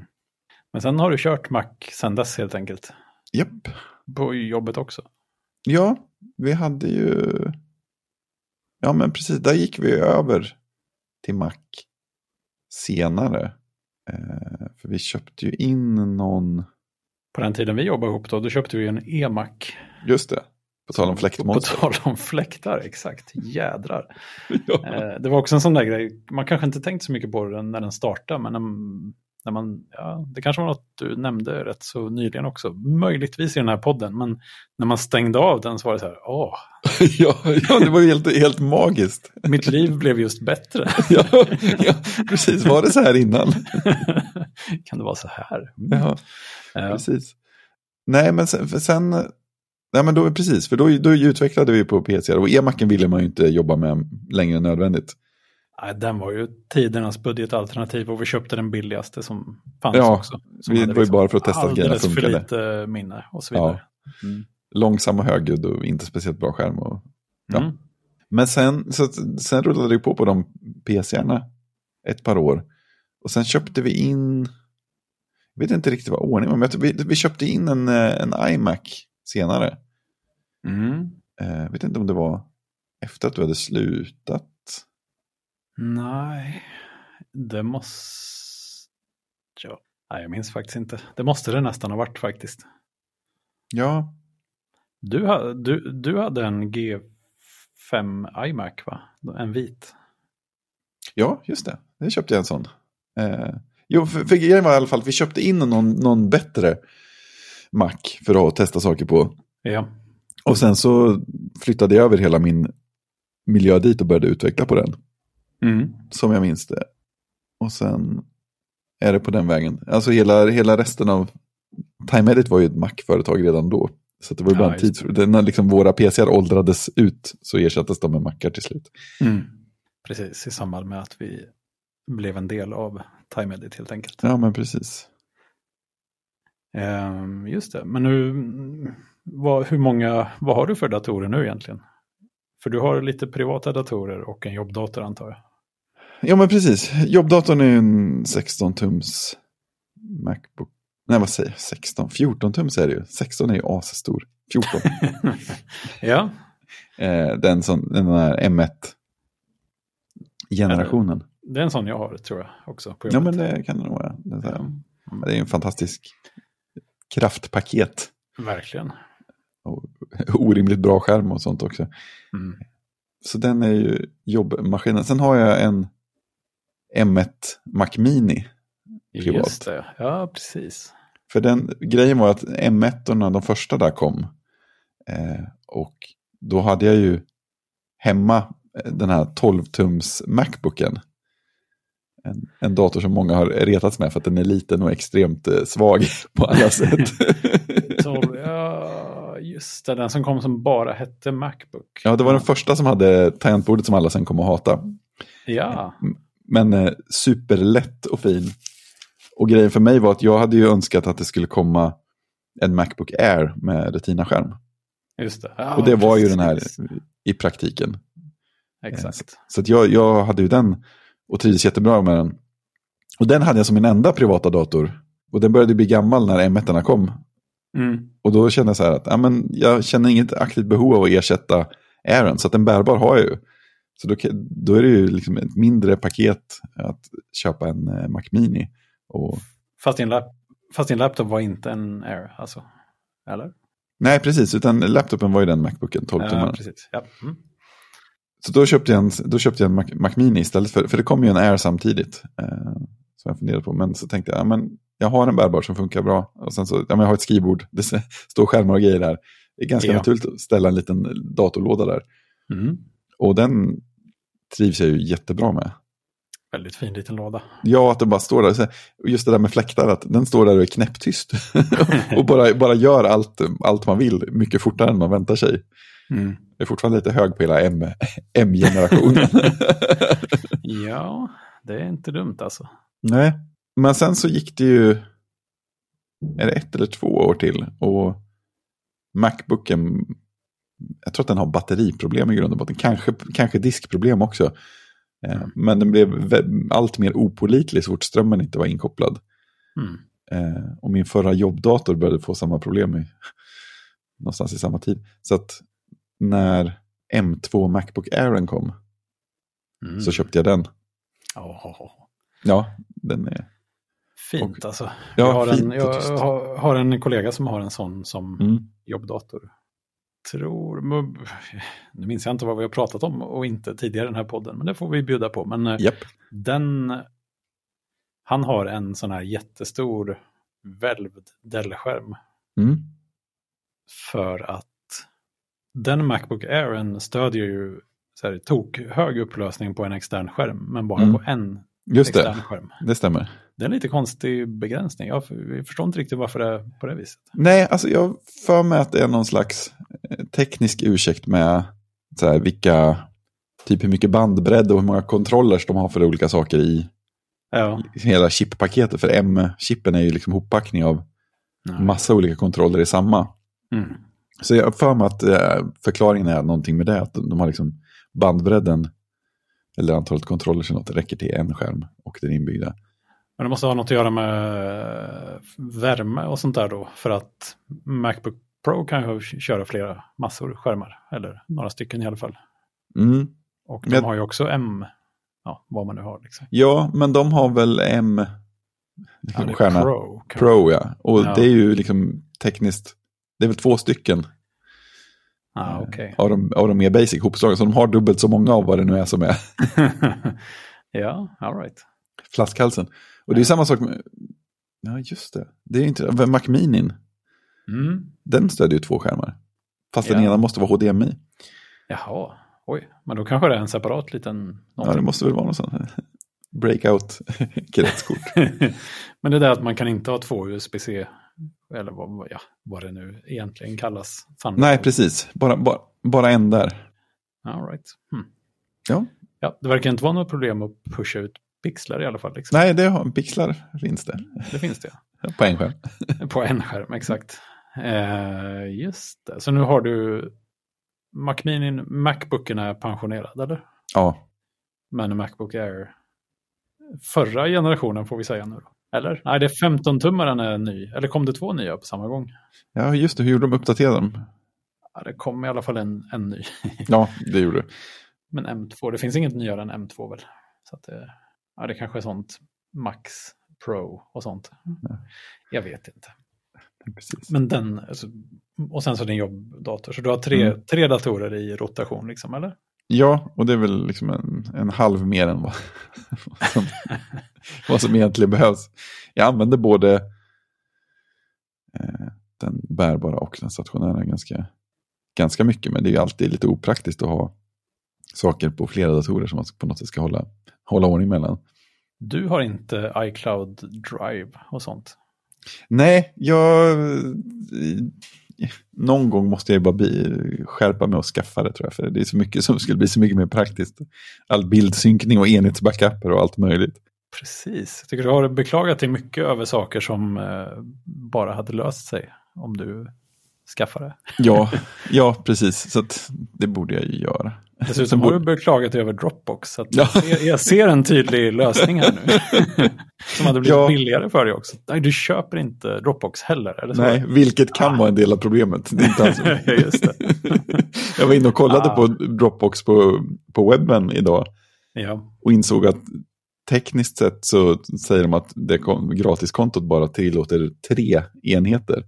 Men sen har du kört Mac sen dess helt enkelt. Japp. På jobbet också. Ja, vi hade ju... Ja, men precis, där gick vi över till Mac senare. Eh, för vi köpte ju in någon... På den tiden vi jobbade ihop då, då köpte vi en e-Mac. Just det, på tal om På fläktmonster. tal om fläktar, exakt. Jädrar. (laughs) ja. Eh, det var också en sån där grej, man kanske inte tänkt så mycket på den när den startade, men när, man, ja, det kanske var något du nämnde rätt så nyligen också, möjligtvis i den här podden, men när man stängde av den så var det så här, åh, (laughs) ja, ja, det var ju helt, helt magiskt. mitt liv blev just bättre. (laughs) ja, ja, precis. Var det så här innan? (laughs) kan det vara så här? Ja, Ja. precis. Nej, men sen... Sen nej, men då, precis, för då, då utvecklade vi på PC. Och e-macken ville man ju inte jobba med längre än nödvändigt. Nej, den var ju tidernas budgetalternativ och vi köpte den billigaste som fanns Ja, också. Som vi- var ju bara för att testa att grejerna alldeles för funkade. lite minne och så vidare. Mm. Långsam och högljudd och inte speciellt bra skärm. Och, Ja. Mm. Men sen, så, sen rullade det på på de PCarna ett par år. Och sen köpte vi in, jag vet inte riktigt vad ordningen var, men vi, vi köpte in en, eh, en iMac senare. Mm. Eh, Jag vet inte om det var efter att du hade slutat. Nej, det måste... Ja. Nej, jag minns faktiskt inte. Det måste det nästan ha varit faktiskt. Ja, Du, du, du hade en G5 iMac va? En vit. ja just det. Det köpte jag en sån. Eh, jo, för, för grejen var i alla fall att vi köpte in någon, någon bättre Mac för att testa saker på. Ja. Och sen så flyttade jag över hela min miljö dit och började utveckla på den. Mm. Som jag minns det. Och sen är det på den vägen. Alltså hela, hela resten av Time Edit var ju ett Mac-företag redan då. Så det var ju Ja, bara en just tid. det. När liksom våra PCar åldrades ut så ersattes de med Macar till slut. Mm. Precis, i samband med att vi blev en del av Time Edit helt enkelt. Ja, men precis. Ehm, just det, men nu, mm, vad, hur många, vad har du för datorer nu egentligen? För du har lite privata datorer och en jobbdator antar jag. Ja, men precis. Jobbdatorn är en 16-tums Macbook. Nej, vad säger jag? 16? 14 tums är det ju. 16 är ju asstor. 14. (laughs) ja, eh, den, som, den där M1-generationen. det är en sån jag har tror jag också. På Ja, men det kan det nog vara. Det är, det är en fantastisk kraftpaket. Verkligen. Och (laughs) orimligt bra skärm och sånt också. Mm. Så den är ju jobbmaskinen. Sen har jag en M1 Mac Mini. Privat. Just det, ja precis. För den grejen var att M1, de första där kom. Eh, och då hade jag ju hemma eh, den här 12-tums Macbooken. En, en dator som många har retats med för att den är liten och extremt eh, svag (laughs) på alla sätt. (laughs) Så, ja, just det, den som kom som bara hette Macbook. ja, det var den första som hade tangentbordet som alla sen kom att hata. Ja, Men eh, superlätt och fin. Och grejen för mig var att jag hade ju önskat att det skulle komma en Macbook Air med Retina-skärm. just det. Ja, och det var ju precis. den här i praktiken. Exakt. Så att jag, jag hade ju den och trivdes jättebra med den. Och den hade jag som min enda privata dator. Och den började bli gammal när M1 kom. Mm. Och då kände jag så här att ja, men jag känner inget aktivt behov av att ersätta Airen. Så att en bärbar har jag ju. Så då, då är det ju liksom ett mindre paket att köpa en eh, Mac Mini. Och, Fast, din lap fast din laptop var inte en Air, alltså? Eller? nej, precis. Utan laptopen var ju den Macbooken, 12 Ja, tummar. precis. Ja. Mm. Så då köpte jag en, då köpte jag en Mac, Mac Mini istället för, för det kom ju en Air samtidigt. Eh, som jag funderade på, men så tänkte jag, ja, men jag har en bärbar som funkar bra. Och sen så, ja, men jag har ett skrivbord, det (laughs) står skärmar och grejer där. Det är ganska Ja. naturligt att ställa en liten datorlåda där. Mm. Och den trivs jag ju jättebra med. Väldigt fin liten låda. Ja, att den bara står där. Just det där med fläktar, att den står där och är knäpptyst. (laughs) och bara, bara gör allt, allt man vill mycket fortare än man väntar sig. Mm. Jag är fortfarande lite hög på hela (laughs) M-generationen. Ja, det är inte dumt alltså. Nej, men sen så gick det ju, är det ett eller två år till och Macbooken, jag tror att den har batteriproblem i grund och botten, kanske, kanske diskproblem också. Eh, Men den blev allt mer opolitlig så fort strömmen inte var inkopplad. Mm. Eh, och min förra jobbdator började få samma problem i, (laughs) någonstans i samma tid. Så att när M2 Macbook Airen kom Mm. så köpte jag den. Åh, Ja, den är... fint alltså. Ja, jag har, fint en, jag har, har en kollega som har en sån som Mm. jobbdator. Tror, nu minns jag inte vad vi har pratat om och inte tidigare i den här podden, men det får vi bjuda på. Men eh, Japp. den, han har en sån här jättestor välvd Dell-skärm Mm. för att den Macbook Airen stödjer ju så här, tok hög upplösning på en extern skärm, men bara Mm. på en Just extern det, skärm. det stämmer. Det är en lite konstig begränsning. Jag förstår inte riktigt varför det är på det viset. Nej, alltså jag för mig att det är någon slags eh, teknisk ursäkt med så här, vilka, typ hur mycket bandbredd och hur många controllers de har för olika saker i Ja, hela chippaketet. För M-chippen är ju liksom hoppackning av Nej. massa olika kontroller i samma. Mm. Så jag för mig att eh, förklaringen är någonting med det, att de, har liksom bandbredden, eller antalet controllers eller något, räcker till en skärm och den inbyggda. Men det måste ha något att göra med eh, värme och sånt där då. För att Macbook Pro kan ju köra flera massor skärmar. Eller några stycken i alla fall. Mm. Och de Men- har ju också M, ja, vad man nu har. Liksom. Ja, men de har väl M, Ja, det är stjärna. Pro. Pro ja. Och Ja. det är ju liksom tekniskt, det är väl två stycken Ah, okej. av, de, av de mer basic hopslagna. Så de har dubbelt så många av vad det nu är som är. (laughs) ja, all right. flaskhalsen. Och det är samma sak med, ja just det, det är inte, Mac Minin, Mm. den stödjer ju två skärmar. Fast den Ja. ena måste vara HDMI. Jaha, oj. Men då kanske det är en separat liten... Ja, det måste väl vara något sånt. (laughs) Breakout-kretskort. (laughs) (laughs) Men det där att man kan inte ha två USB-C, eller vad, ja, vad det nu egentligen kallas. Thunderbolt. Nej, precis. Bara, bara, bara en där. All right. Hmm. Ja. Ja, det verkar inte vara något problem att pusha ut pixlar i alla fall. Liksom. Nej, det har, pixlar finns det. Det finns det. På en skärm. (laughs) På en skärm, exakt. Eh, just det. Så nu har du Mac Mini, Macbooken är pensionerad, eller? Ja, Men Macbook Air, förra generationen får vi säga nu. Eller? Nej, det är 15-tummaren är ny. Eller kom det två nya på samma gång? ja just det. Hur gjorde de? Uppdaterade dem? Ja, det kom i alla fall en, en ny. Ja, det gjorde det. (laughs) Men M2, det finns inget nyare än M2 väl? Så att det, ja, det kanske är sånt Max Pro och sånt. Jag vet inte. Precis. Men den, alltså, och sen så din jobbdator. Så du har tre, Mm. tre datorer i rotation liksom, eller? Ja, och det är väl liksom en, en halv mer än vad, vad, (laughs) som, vad som egentligen behövs. Jag använder både eh, den bärbara och den stationära ganska, ganska mycket. Men det är ju alltid lite opraktiskt att ha saker på flera datorer som man på något sätt ska hålla, hålla ordning mellan. Du har inte iCloud Drive och sånt. Nej, jag... Någon gång måste jag bara bli, skärpa mig och skaffa det tror jag. För det är så mycket som skulle bli så mycket mer praktiskt. All bildsynkning och enhetsbackuper och allt möjligt. Precis. Jag tycker du har beklagat dig mycket över saker som eh, bara hade löst sig om du skaffade. Ja, (laughs) ja precis. Så det borde jag ju göra. Dessutom har du beklagat dig över Dropbox. Ja. jag, ser, en tydlig lösning här nu. (laughs) som hade blivit Ja. billigare för dig också. Nej, du köper inte Dropbox heller. Eller så? Nej, vilket kan vara en del av problemet. Det är inte alls... (laughs) Just det. (laughs) jag var inne och kollade Ah. på Dropbox på, på webben idag Ja. och insåg att tekniskt sett så säger de att det gratiskontot bara tillåter tre enheter.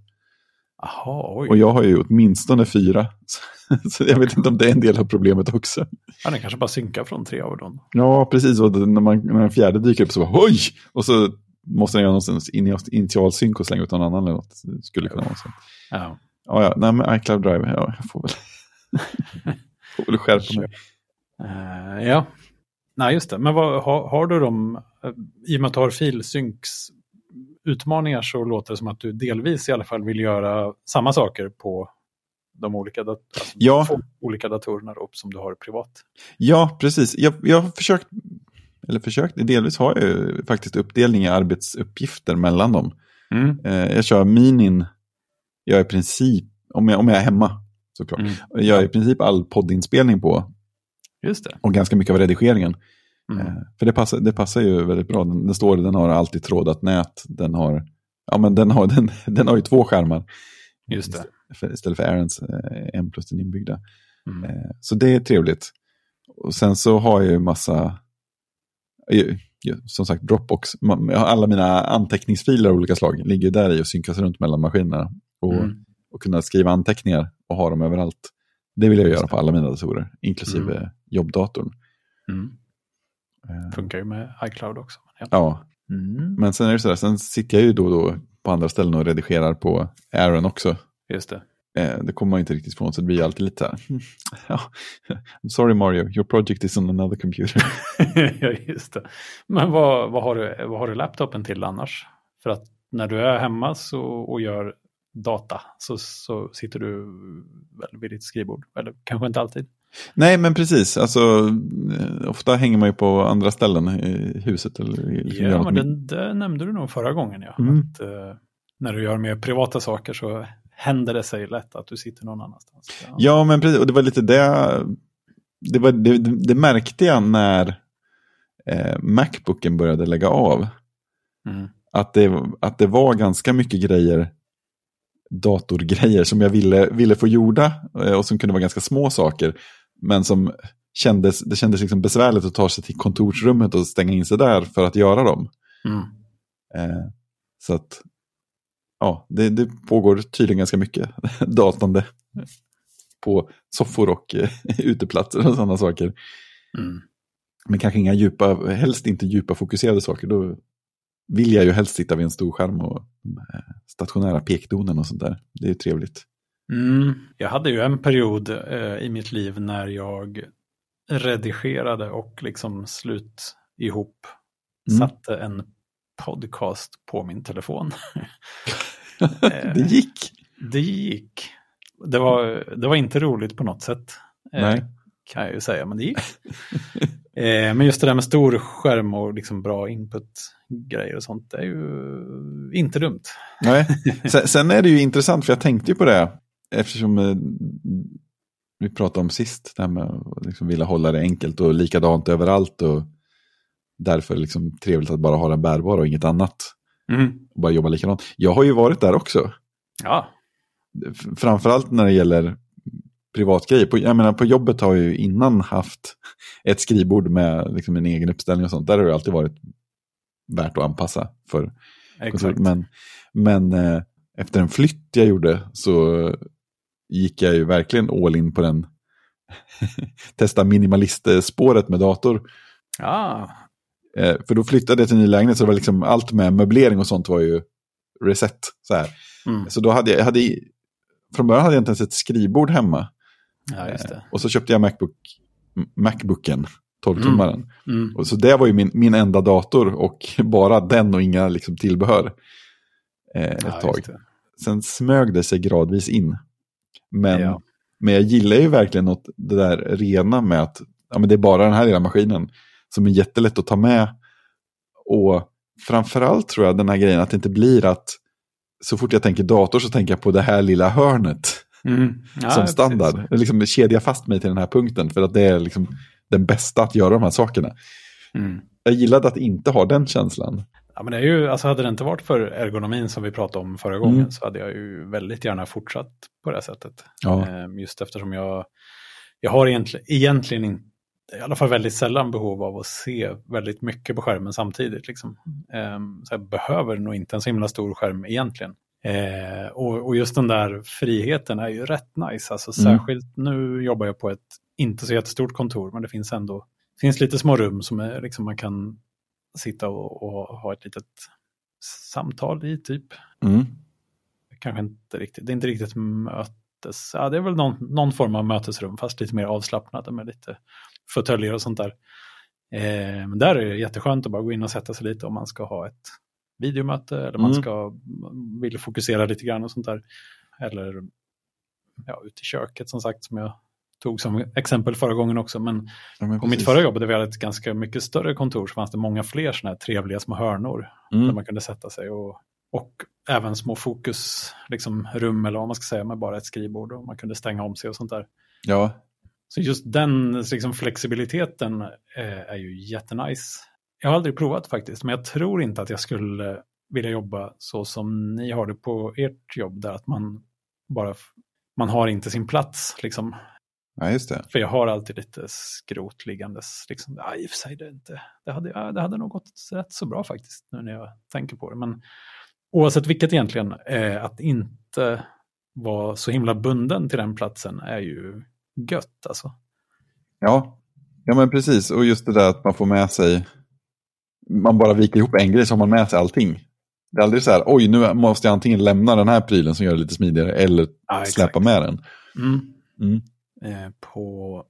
Jaha, oj. Och jag har ju åtminstone fyra. (laughs) Så jag vet inte om det är en del av problemet också. Ja, den kanske bara synkar från tre av dem. Ja, precis. Och när, man, när den fjärde dyker upp så bara oj! Och så måste den göra någonstans initialsynk och slänga ut någon annan eller något. Det skulle kunna vara så. Ja. Ja, ja. Nej, men iCloud Drive, ja, jag får väl, (laughs) får väl skärpa mig. Eh, ja. Nej, just det. Men vad, har, har du dem, eh, i och med att du har filsynks utmaningar så låter det som att du delvis i alla fall vill göra samma saker på de olika, dat- alltså Ja. olika datorerna då, som du har privat. Ja, precis. Jag, jag har försökt, eller försökt, delvis har jag ju faktiskt uppdelning i arbetsuppgifter mellan dem. Eh, jag kör minin, jag är i princip, om jag, om jag är hemma såklart, Mm. jag i princip all poddinspelning på Just det. och ganska mycket av redigeringen. Mm. Eh, för det passar, det passar ju väldigt bra. Den, den står, den har alltid trådat nät, den har, ja men den har, (laughs) den, den har ju två skärmar. Just det. Istället för, istället för Aarons eh, en plus den inbyggda. Mm. Eh, Så det är trevligt. Och sen så har jag ju massa, som sagt Dropbox, alla mina anteckningsfiler av olika slag ligger där i och synkas runt mellan maskinerna. Och, Mm. och kunna skriva anteckningar och ha dem överallt. Det vill jag göra på alla mina datorer, inklusive Mm. jobbdatorn. Mm. Eh, Funkar ju med iCloud också. Ja. Ja, Mm. men sen är det sådär, sen sitter jag ju då och då på andra ställen och redigerar på Aaron också. Just det. Eh, det kommer man inte riktigt ifrån, så det blir alltid lite så här. "Hmm, (laughs) Ja, I'm sorry Mario, your project is on another computer. (laughs) ja, just det. Men vad, vad, har du, vad har du laptopen till annars? För att när du är hemma så, och gör data så, så sitter du väl vid ditt skrivbord. Eller kanske inte alltid. Nej, men precis. Alltså, eh, ofta hänger man ju på andra ställen i huset. Eller i- liksom Ja, men med- det, nämnde du nog förra gången. Ja. Mm. Att, eh, när du gör mer privata saker så händer det sig lätt att du sitter någon annanstans. Ja. Ja, men precis. Och det var lite det. Det, var, det, det märkte jag när eh, Macbooken började lägga av. Mm. Att det, att det var ganska mycket grejer, datorgrejer som jag ville, ville få gjorda. eh, Och som kunde vara ganska små saker. Men som kändes, det kändes liksom besvärligt att ta sig till kontorsrummet och stänga in sig där för att göra dem. Mm. Eh, så att, ja, det, det pågår tydligen ganska mycket (laughs) datande på soffor och eh, uteplatser och sådana saker. Mm. men kanske inga djupa, helst inte djupa fokuserade saker. Då vill jag ju helst sitta vid en stor skärm och stationära pekdonen och sånt där. Det är ju trevligt. Mm. Jag hade ju en period eh, i mitt liv när jag redigerade och liksom slut ihop mm. satte en podcast på min telefon. (laughs) det gick. Det gick. Det var, det var inte roligt på något sätt. Eh, Nej. Kan jag ju säga, men det gick. (laughs) Eh, men just det där med stor skärm och liksom bra input-grejer och sånt, det är ju inte dumt. Nej. Sen, sen, är det ju intressant, för jag tänkte ju på det, eftersom eh, vi pratade om sist, det här med att liksom vilja hålla det enkelt och likadant överallt. Och därför liksom trevligt att bara ha den bärbar och inget annat. Mm. Och bara jobba likadant. Jag har ju varit där också. Ja. Framförallt när det gäller privatgrejer. På, jag menar, på jobbet har jag ju innan haft ett skrivbord med liksom en egen uppställning och sånt. Där har det alltid varit värt att anpassa för Exakt. Men, men eh, efter en flytt jag gjorde så gick jag ju verkligen all in på den (laughs) testa minimalistspåret med dator. Ja. Eh, för då flyttade jag till ny lägenhet så det var liksom allt med möblering och sånt var ju reset. Så, här. Mm. så då hade jag, hade, från början hade jag inte ens ett skrivbord hemma. Ja, just det. Eh, och så köpte jag Macbook, Macbooken, 12-tummaren. Mm. Mm. Och så det var ju min, min enda dator och (laughs) bara den och inga liksom, tillbehör. Eh, ett Ja, tag. Sen smög det sig gradvis in. Men, Ja. men jag gillar ju verkligen något, det där rena med att ja, men det är bara den här lilla maskinen som är jättelätt att ta med. Och framförallt tror jag den här grejen att det inte blir att så fort jag tänker dator så tänker jag på det här lilla hörnet Mm. (laughs) Ja, som precis. standard. Jag liksom kedjar fast mig till den här punkten för att det är liksom den bästa att göra de här sakerna. Mm. Jag gillade att inte ha den känslan. Ja, men det är ju, alltså hade det inte varit för ergonomin som vi pratade om förra gången Mm. så hade jag ju väldigt gärna fortsatt på det sättet. Ja. Ehm, Just eftersom jag, jag har egentligen, egentligen inte, i alla fall väldigt sällan behov av att se väldigt mycket på skärmen samtidigt. Liksom. Ehm, Så jag behöver nog inte en så himla stor skärm egentligen. Eh, och, och just den där friheten är ju rätt nice. Alltså, Mm. Särskilt nu jobbar jag på ett inte så jättestort kontor, men det finns ändå finns lite små rum som är, liksom, man kan sitta och, och ha ett litet samtal i typ. Mm. Kanske inte riktigt, det är inte riktigt mötes, ja det är väl någon, någon form av mötesrum fast lite mer avslappnade med lite fåtöljer och sånt där. Eh, men där är det jätteskönt att bara gå in och sätta sig lite om man ska ha ett videomöte eller man Mm. ska vill fokusera lite grann och sånt där. Eller ja, ute i köket som sagt som jag tog som exempel förra gången också. Men Ja, men på mitt precis. förra jobb där vi hade ett ganska mycket större kontor så fanns det många fler sådana här trevliga små hörnor där Mm. man kunde sätta sig och, och även små fokusrum liksom, rum eller vad man ska säga med bara ett skrivbord och man kunde stänga om sig och sånt där. Ja, Så just den liksom, flexibiliteten eh, är ju jättenice. Jag har aldrig provat faktiskt, men jag tror inte att jag skulle vilja jobba så som ni har det på ert jobb, där att man bara man har inte sin plats. Liksom. Ja, just det. För jag har alltid lite skrot liggandes. Liksom. Ja, I och för sig, det, inte, det, hade, ja, det hade nog gått rätt så bra faktiskt, nu när jag tänker på det. Men oavsett vilket egentligen, eh, att inte vara så himla bunden till den platsen är ju gött alltså. Ja. ja, men precis. Och just det där att man får med sig, man bara viker ihop en grej så har man med sig allting. Det är aldrig så här, oj nu måste jag antingen lämna den här prylen som gör det lite smidigare eller Ja, släppa med den. Mm. Mm. Eh, på,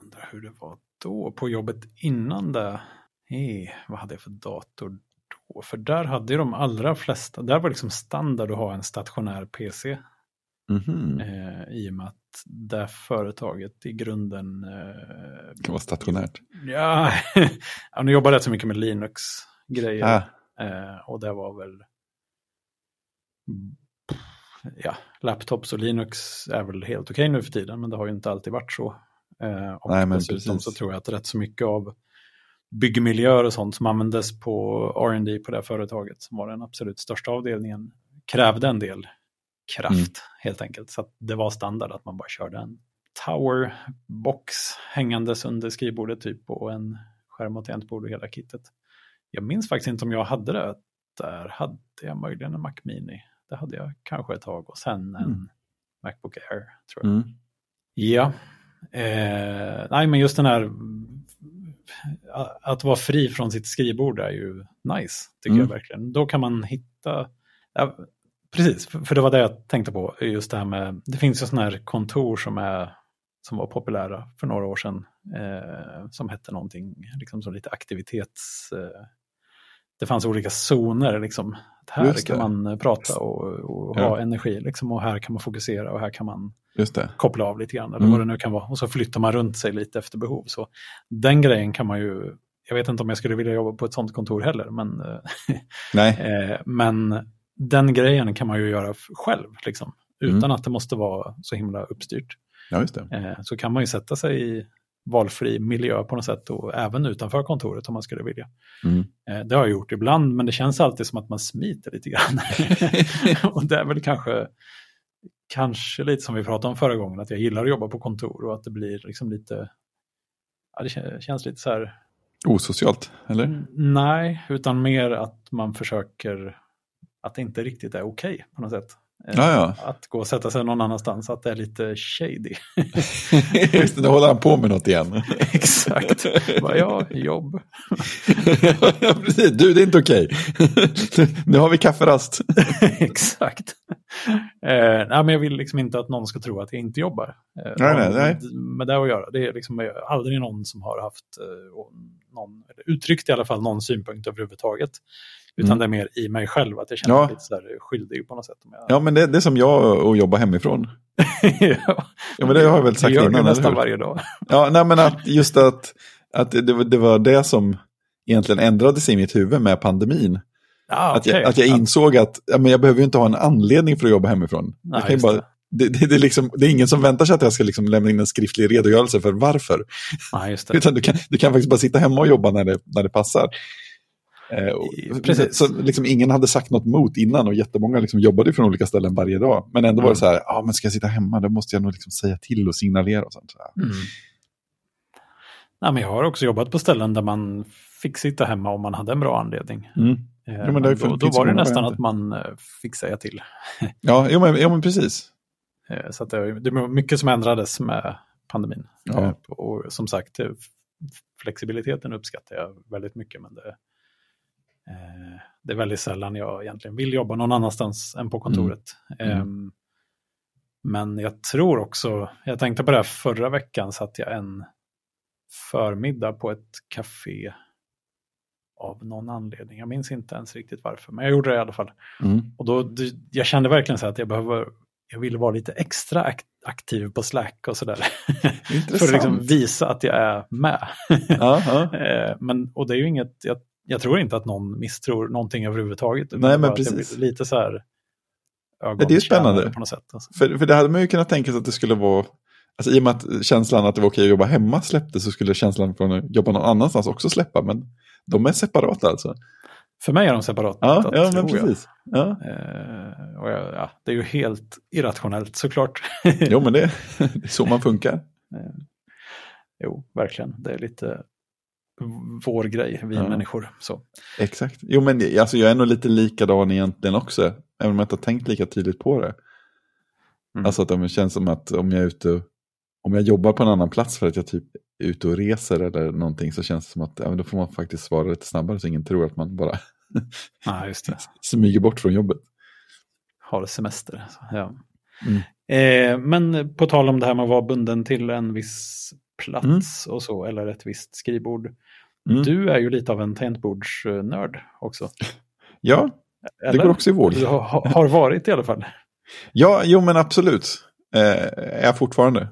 undrar hur det var då, på jobbet innan det. Eh, vad hade jag för dator då? För där hade de allra flesta, där var liksom standard att ha en stationär PC. Mhm. Eh, I och med att det företaget i grunden... Eh, Det kan vara stationärt. ja, (laughs) ja, nu jobbar rätt så mycket med Linux-grejer. Ah, Eh, och det var väl... Ja, laptops och Linux är väl helt okej nu för tiden, men det har ju inte alltid varit så. Eh, och Nej, men dessutom precis. så tror jag att rätt så mycket av byggmiljöer och sånt som användes på R&D på det här företaget, som var den absolut största avdelningen, krävde en del kraft Mm. helt enkelt. Så det var standard att man bara körde en tower box hängandes under skrivbordet typ och en skärm och tangentbord och hela kittet. Jag minns faktiskt inte om jag hade det. Där hade jag möjligen en Mac Mini. Det hade jag kanske ett tag och sen en Mm. Macbook Air. tror jag. mm. Ja, eh, nej men just den här att vara fri från sitt skrivbord är ju nice, tycker mm. jag verkligen. Då kan man hitta, ja, precis, för det var det jag tänkte på, just det här med, det finns ju sådana här kontor som är som var populära för några år sedan, eh, som hette någonting, liksom så lite aktivitets... Eh, det fanns olika zoner, liksom. Här kan man prata och, och ja. ha energi, liksom, och här kan man fokusera och här kan man koppla av lite grann, eller mm. vad det nu kan vara. Och så flyttar man runt sig lite efter behov. Så den grejen kan man ju, jag vet inte om jag skulle vilja jobba på ett sånt kontor heller, men, (laughs) Nej. eh, men den grejen kan man ju göra själv, liksom, utan mm. att det måste vara så himla uppstyrt. Ja. Eh, så kan man ju sätta sig i valfri miljö på något sätt och även utanför kontoret om man skulle vilja. Mm. Eh, det har jag gjort ibland men det känns alltid som att man smiter lite grann. (laughs) och det är väl kanske, kanske lite som vi pratade om förra gången, att jag gillar att jobba på kontor och att det blir liksom lite, ja, det känns lite så här... Osocialt, eller? Nej, utan mer att man försöker, att det inte riktigt är okej okay på något sätt. Ja, ja. Att gå och sätta sig någon annanstans, att det är lite shady. (laughs) Just det, då håller han på med något igen. (laughs) Exakt. Bara, ja, jobb. (laughs) ja, precis. Du, det är inte okej. nu har vi kafferast. Exakt. (laughs) Eh, nej, men jag vill liksom inte att någon ska tro att jag inte jobbar. Eh, nej, nej, nej. Med det att göra. Det är liksom aldrig någon som har haft, eh, någon, uttryckt i alla fall någon synpunkt överhuvudtaget. Utan mm. det är mer i mig själv, att jag känner mig lite så skyldig på något sätt. Jag... Ja, men det, det är som jag och jobba hemifrån. (laughs) ja. ja, men det har jag väl sagt innan. Det nästan varje dag. (laughs) ja, nej men att just att, att det, det var det som egentligen ändrades i mitt huvud med pandemin. Ah, att, jag, att jag insåg att ja, men jag behöver inte ha en anledning för att jobba hemifrån. Jag kan bara, det, det, det, är liksom, det är ingen som väntar sig att jag ska liksom lämna in en skriftlig redogörelse för varför. Ah, (laughs) Utan du kan, du kan faktiskt bara sitta hemma och jobba när det, när det passar. Eh, Precis. Så, liksom, ingen hade sagt något mot innan och jättemånga liksom jobbade från olika ställen varje dag. Men ändå mm. var det mm. så här, ah, men ska jag sitta hemma då måste jag nog liksom säga till och signalera. Och sånt, så mm. Nej, men jag har också jobbat på ställen där man fick sitta hemma om man hade en bra anledning. Mm. Eh, jo, men då, då var det nästan att man eh, fick säga till. (laughs) ja, jo, men, jo, men precis. Eh, så det, det var mycket som ändrades med pandemin. Ja. Och som sagt, flexibiliteten uppskattar jag väldigt mycket. Men det, det är väldigt sällan jag egentligen vill jobba någon annanstans än på kontoret. Mm. Mm. Ehm, men jag tror också, jag tänkte på det här förra veckan, satt jag en förmiddag på ett café av någon anledning. Jag minns inte ens riktigt varför, men jag gjorde det i alla fall. Mm. Och då, jag kände verkligen så att jag behöver, jag ville vara lite extra aktiv på Slack och sådär. (laughs) För att liksom visa att jag är med. (laughs) (laughs) Eh, men, och det är ju inget, jag jag tror inte att någon misstror någonting överhuvudtaget. Nej, men precis. Lite så här det är spännande. På något sätt, alltså. för, för det hade man ju kunnat tänka sig att det skulle vara, alltså, i och med att känslan att det var okej att jobba hemma släppte så skulle känslan från att jobba någon annanstans också släppa. Men de är separata alltså. För mig är de separata. Ja, ja men precis. Ja. Eh, och jag, ja, det är ju helt irrationellt såklart. jo, men det, (laughs) det är så man funkar. Eh, jo, verkligen. Det är lite vår grej, vi ja. människor. Så. Exakt. Jo, men alltså, jag är nog lite likadan egentligen också. Även om jag inte har tänkt lika tydligt på det. Mm. Alltså att det känns som att om jag är ute om jag jobbar på en annan plats för att jag typ är ute och reser eller någonting så känns det som att ja, då får man faktiskt svara lite snabbare så ingen tror att man bara (laughs) ah, (laughs) smyger bort från jobbet. Har semester. Ja. Mm. Eh, men på tal om det här med att vara bunden till en viss plats mm. och så, eller ett visst skrivbord. Mm. Du är ju lite av en tangentbordsnörd också. (laughs) Ja, eller? det går också i våg. Du har, har varit i alla fall. Ja, jo men absolut. Eh, är fortfarande.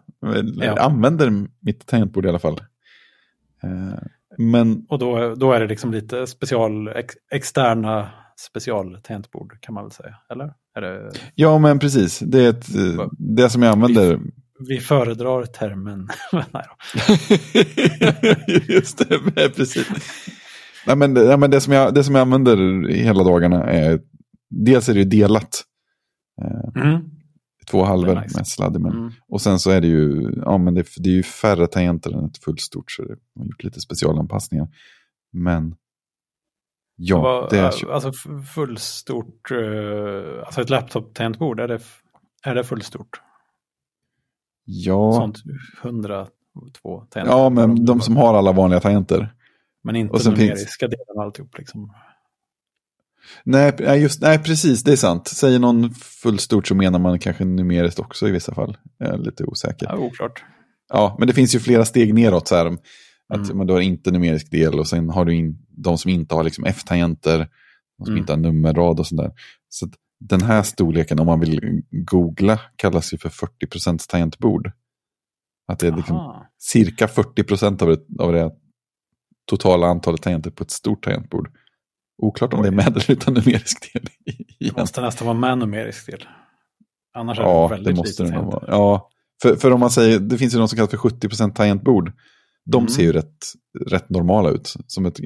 Jag använder mitt tangentbord i alla fall. Eh, men... Och då, då är det liksom lite special, ex, externa specialtangentbord kan man väl säga, eller? Är det... Ja, men precis. Det är ett, det som jag använder vi föredrar termen. (laughs) Nej (laughs) Just det, precis. Nej, men, ja, men det, som jag, det som jag använder hela dagarna är, dels är det delat. Eh, mm. Två halvor nice. med sladd mm. Och sen så är det ju, ja, men det, det är ju färre tangenter än ett fullstort, så det har gjort lite specialanpassningar. Men ja, Vad, det är... Alltså fullstort, uh, alltså ett laptop-tangentbord, är det, är det fullstort? Ja. Sånt 100, två tangenter. Ja, men de som har alla vanliga tangenter. Men inte och numeriska finns... delen alltihop liksom. Nej, just, nej, precis, det är sant. Säger någon fullstort så menar man kanske numeriskt också i vissa fall. Jag är lite osäker. Ja, oklart. Ja, men det finns ju flera steg neråt. Så här, att mm. man, du har inte numerisk del och sen har du in, de som inte har liksom F-tangenter, de som mm. inte har nummerrad och sådär. Så den här storleken, om man vill googla, kallas ju för 40% tangentbord. Att det är liksom cirka 40 av det, av det totala antalet tangenter på ett stort tangentbord. Oklart om Oj. det är med eller utan numerisk del. Det måste nästan vara med numerisk del. Annars ja, är det väldigt det måste det vara. Ja, för, för om man säger, det finns ju något som kallas för 70% tangentbord. De mm. ser ju rätt, rätt normala ut. Som ett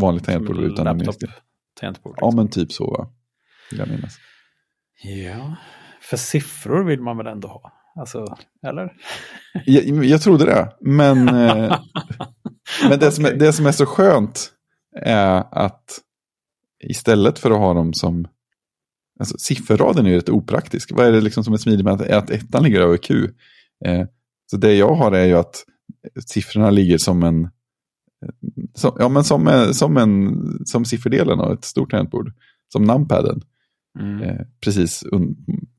vanligt tangentbord utan numerisk del. Tangentbord. Liksom. Ja, men typ så. Va? Vill jag minnas. Ja, för siffror vill man väl ändå ha? Alltså, eller? jag, jag trodde det, men, (laughs) eh, men det, som är, det som är så skönt är att istället för att ha dem som... Alltså, sifferraden är ju rätt opraktisk. Vad är det liksom som är smidigt med att, att ettan ligger över Q? Eh, så det jag har är ju att siffrorna ligger som en... Som, ja, men som, som, en, som sifferdelen av ett stort tangentbord. Som numpaden. Mm. Eh, precis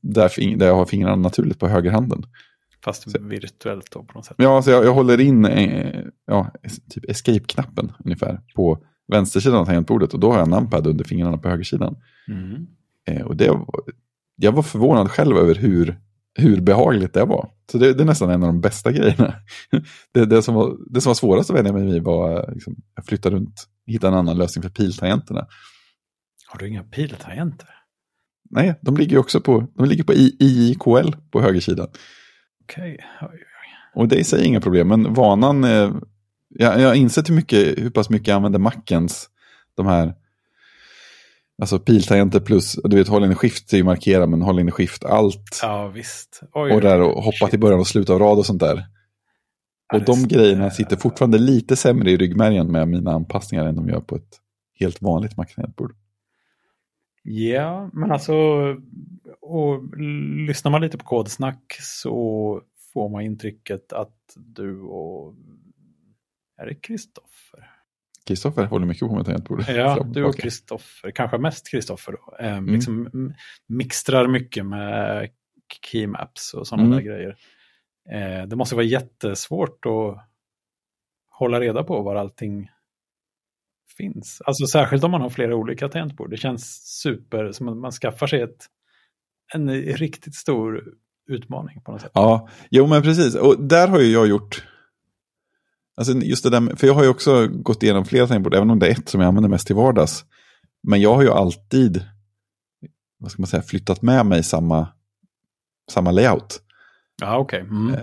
där, där jag har fingrarna naturligt på högerhanden. Fast så, virtuellt då på något sätt. Ja, så jag, jag håller in eh, ja, typ escape-knappen ungefär på vänstersidan av tangentbordet och då har jag numpad under fingrarna på högersidan. Mm. Eh, och det, jag var förvånad själv över hur, hur behagligt det var. Så det, det är nästan en av de bästa grejerna. (laughs) det, det, som var, det som var svårast att vänja mig vid var liksom, att flytta runt, hitta en annan lösning för piltangenterna. Har du inga piltangenter? Nej, de ligger också på, de ligger på IIKL på högersidan. Okej. Okay. Och det är i sig inga problem, men vanan, eh, jag, jag har insett hur, mycket, hur pass mycket jag använder Macens, de här, alltså piltangenter plus, du vet håll in skift är ju markera, men håll in skift allt. Ja, visst. Oj, och där och hoppa shit. till början och sluta av rad och sånt där. Och de grejerna sitter fortfarande lite sämre i ryggmärgen med mina anpassningar än de gör på ett helt vanligt Mac-tangentbord. Ja, men alltså, och lyssnar man lite på kodsnack så får man intrycket att du och, är det Kristoffer? Kristoffer håller mycket på med tangentbordet. Ja, du och Kristoffer, kanske mest Kristoffer då, eh, mm. liksom mixtrar mycket med keymaps och sådana mm. där grejer. Eh, det måste vara jättesvårt att hålla reda på var allting finns. Alltså särskilt om man har flera olika tangentbord. Det känns super, som att man skaffar sig ett, en riktigt stor utmaning på något sätt. Ja, jo men precis. Och där har ju jag gjort, alltså just det där, för jag har ju också gått igenom flera tangentbord, även om det är ett som jag använder mest till vardags. Men jag har ju alltid, vad ska man säga, flyttat med mig samma, samma layout. Ja, okej. Okay. Mm.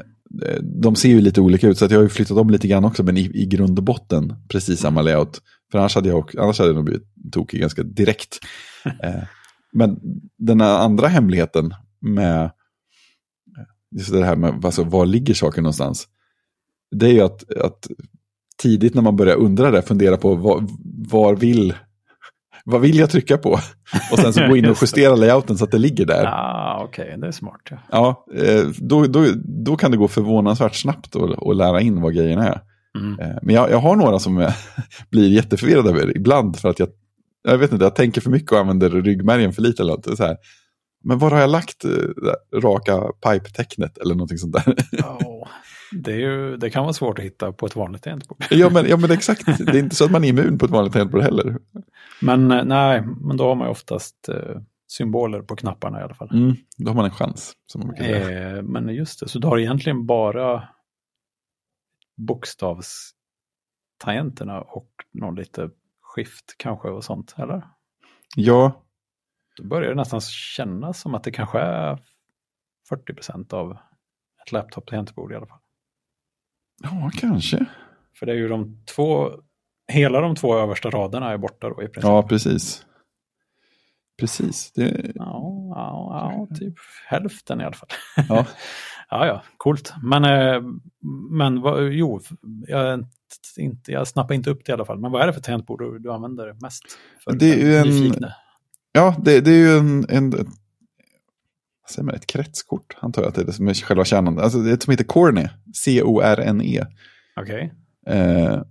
Eh, de ser ju lite olika ut, så att jag har ju flyttat om lite grann också, men i, i grund och botten precis samma layout. För annars hade jag, annars hade jag nog blivit tokig ganska direkt. (laughs) eh, men den andra hemligheten med just det här med alltså, var ligger saker någonstans. Det är ju att, att tidigt när man börjar undra det, fundera på var, var vill vad vill jag trycka på? Och sen så gå in och (laughs) justera layouten så att det ligger där. Ah, Okej, okay. det är smart. Ja, ja eh, då, då, då kan det gå förvånansvärt snabbt att lära in vad grejerna är. Mm. Eh, men jag, jag har några som (laughs) blir jätteförvirrad över ibland för att jag, jag vet inte, jag tänker för mycket och använder ryggmärgen för lite. Eller något. Så här. Men var har jag lagt eh, raka pipe-tecknet eller någonting sånt där? (laughs) Oh, det, ju, det, kan vara svårt att hitta på ett vanligt tangentbord. ja, men, ja, men exakt. Det är inte så att man är immun på ett vanligt tangentbord heller. Men eh, nej, men då har man ju oftast eh, symboler på knapparna i alla fall. Mm, då har man en chans. Som man eh, men just det, så du har egentligen bara bokstavstangenterna och någon lite skift kanske och sånt, eller? Ja. Då börjar det nästan kännas som att det kanske är 40% av ett laptop-tangentbord i alla fall. Ja, kanske. För det är ju de två, hela de två översta raderna är borta då i princip. Ja, precis. Precis. Det... Ja, ja, ja, typ hälften i alla fall. Ja. (laughs) ja, ja, coolt. Men, eh, men jo, jag, inte, jag snappar inte upp det i alla fall. Men vad är det för tangentbord du, du använder mest? För det är ju en... Ja, det, det, är ju en, en säger man, ett kretskort, antar jag att det är som är själva kärnan. Alltså det som heter Corne, C-O-R-N-E. Okej. Eh,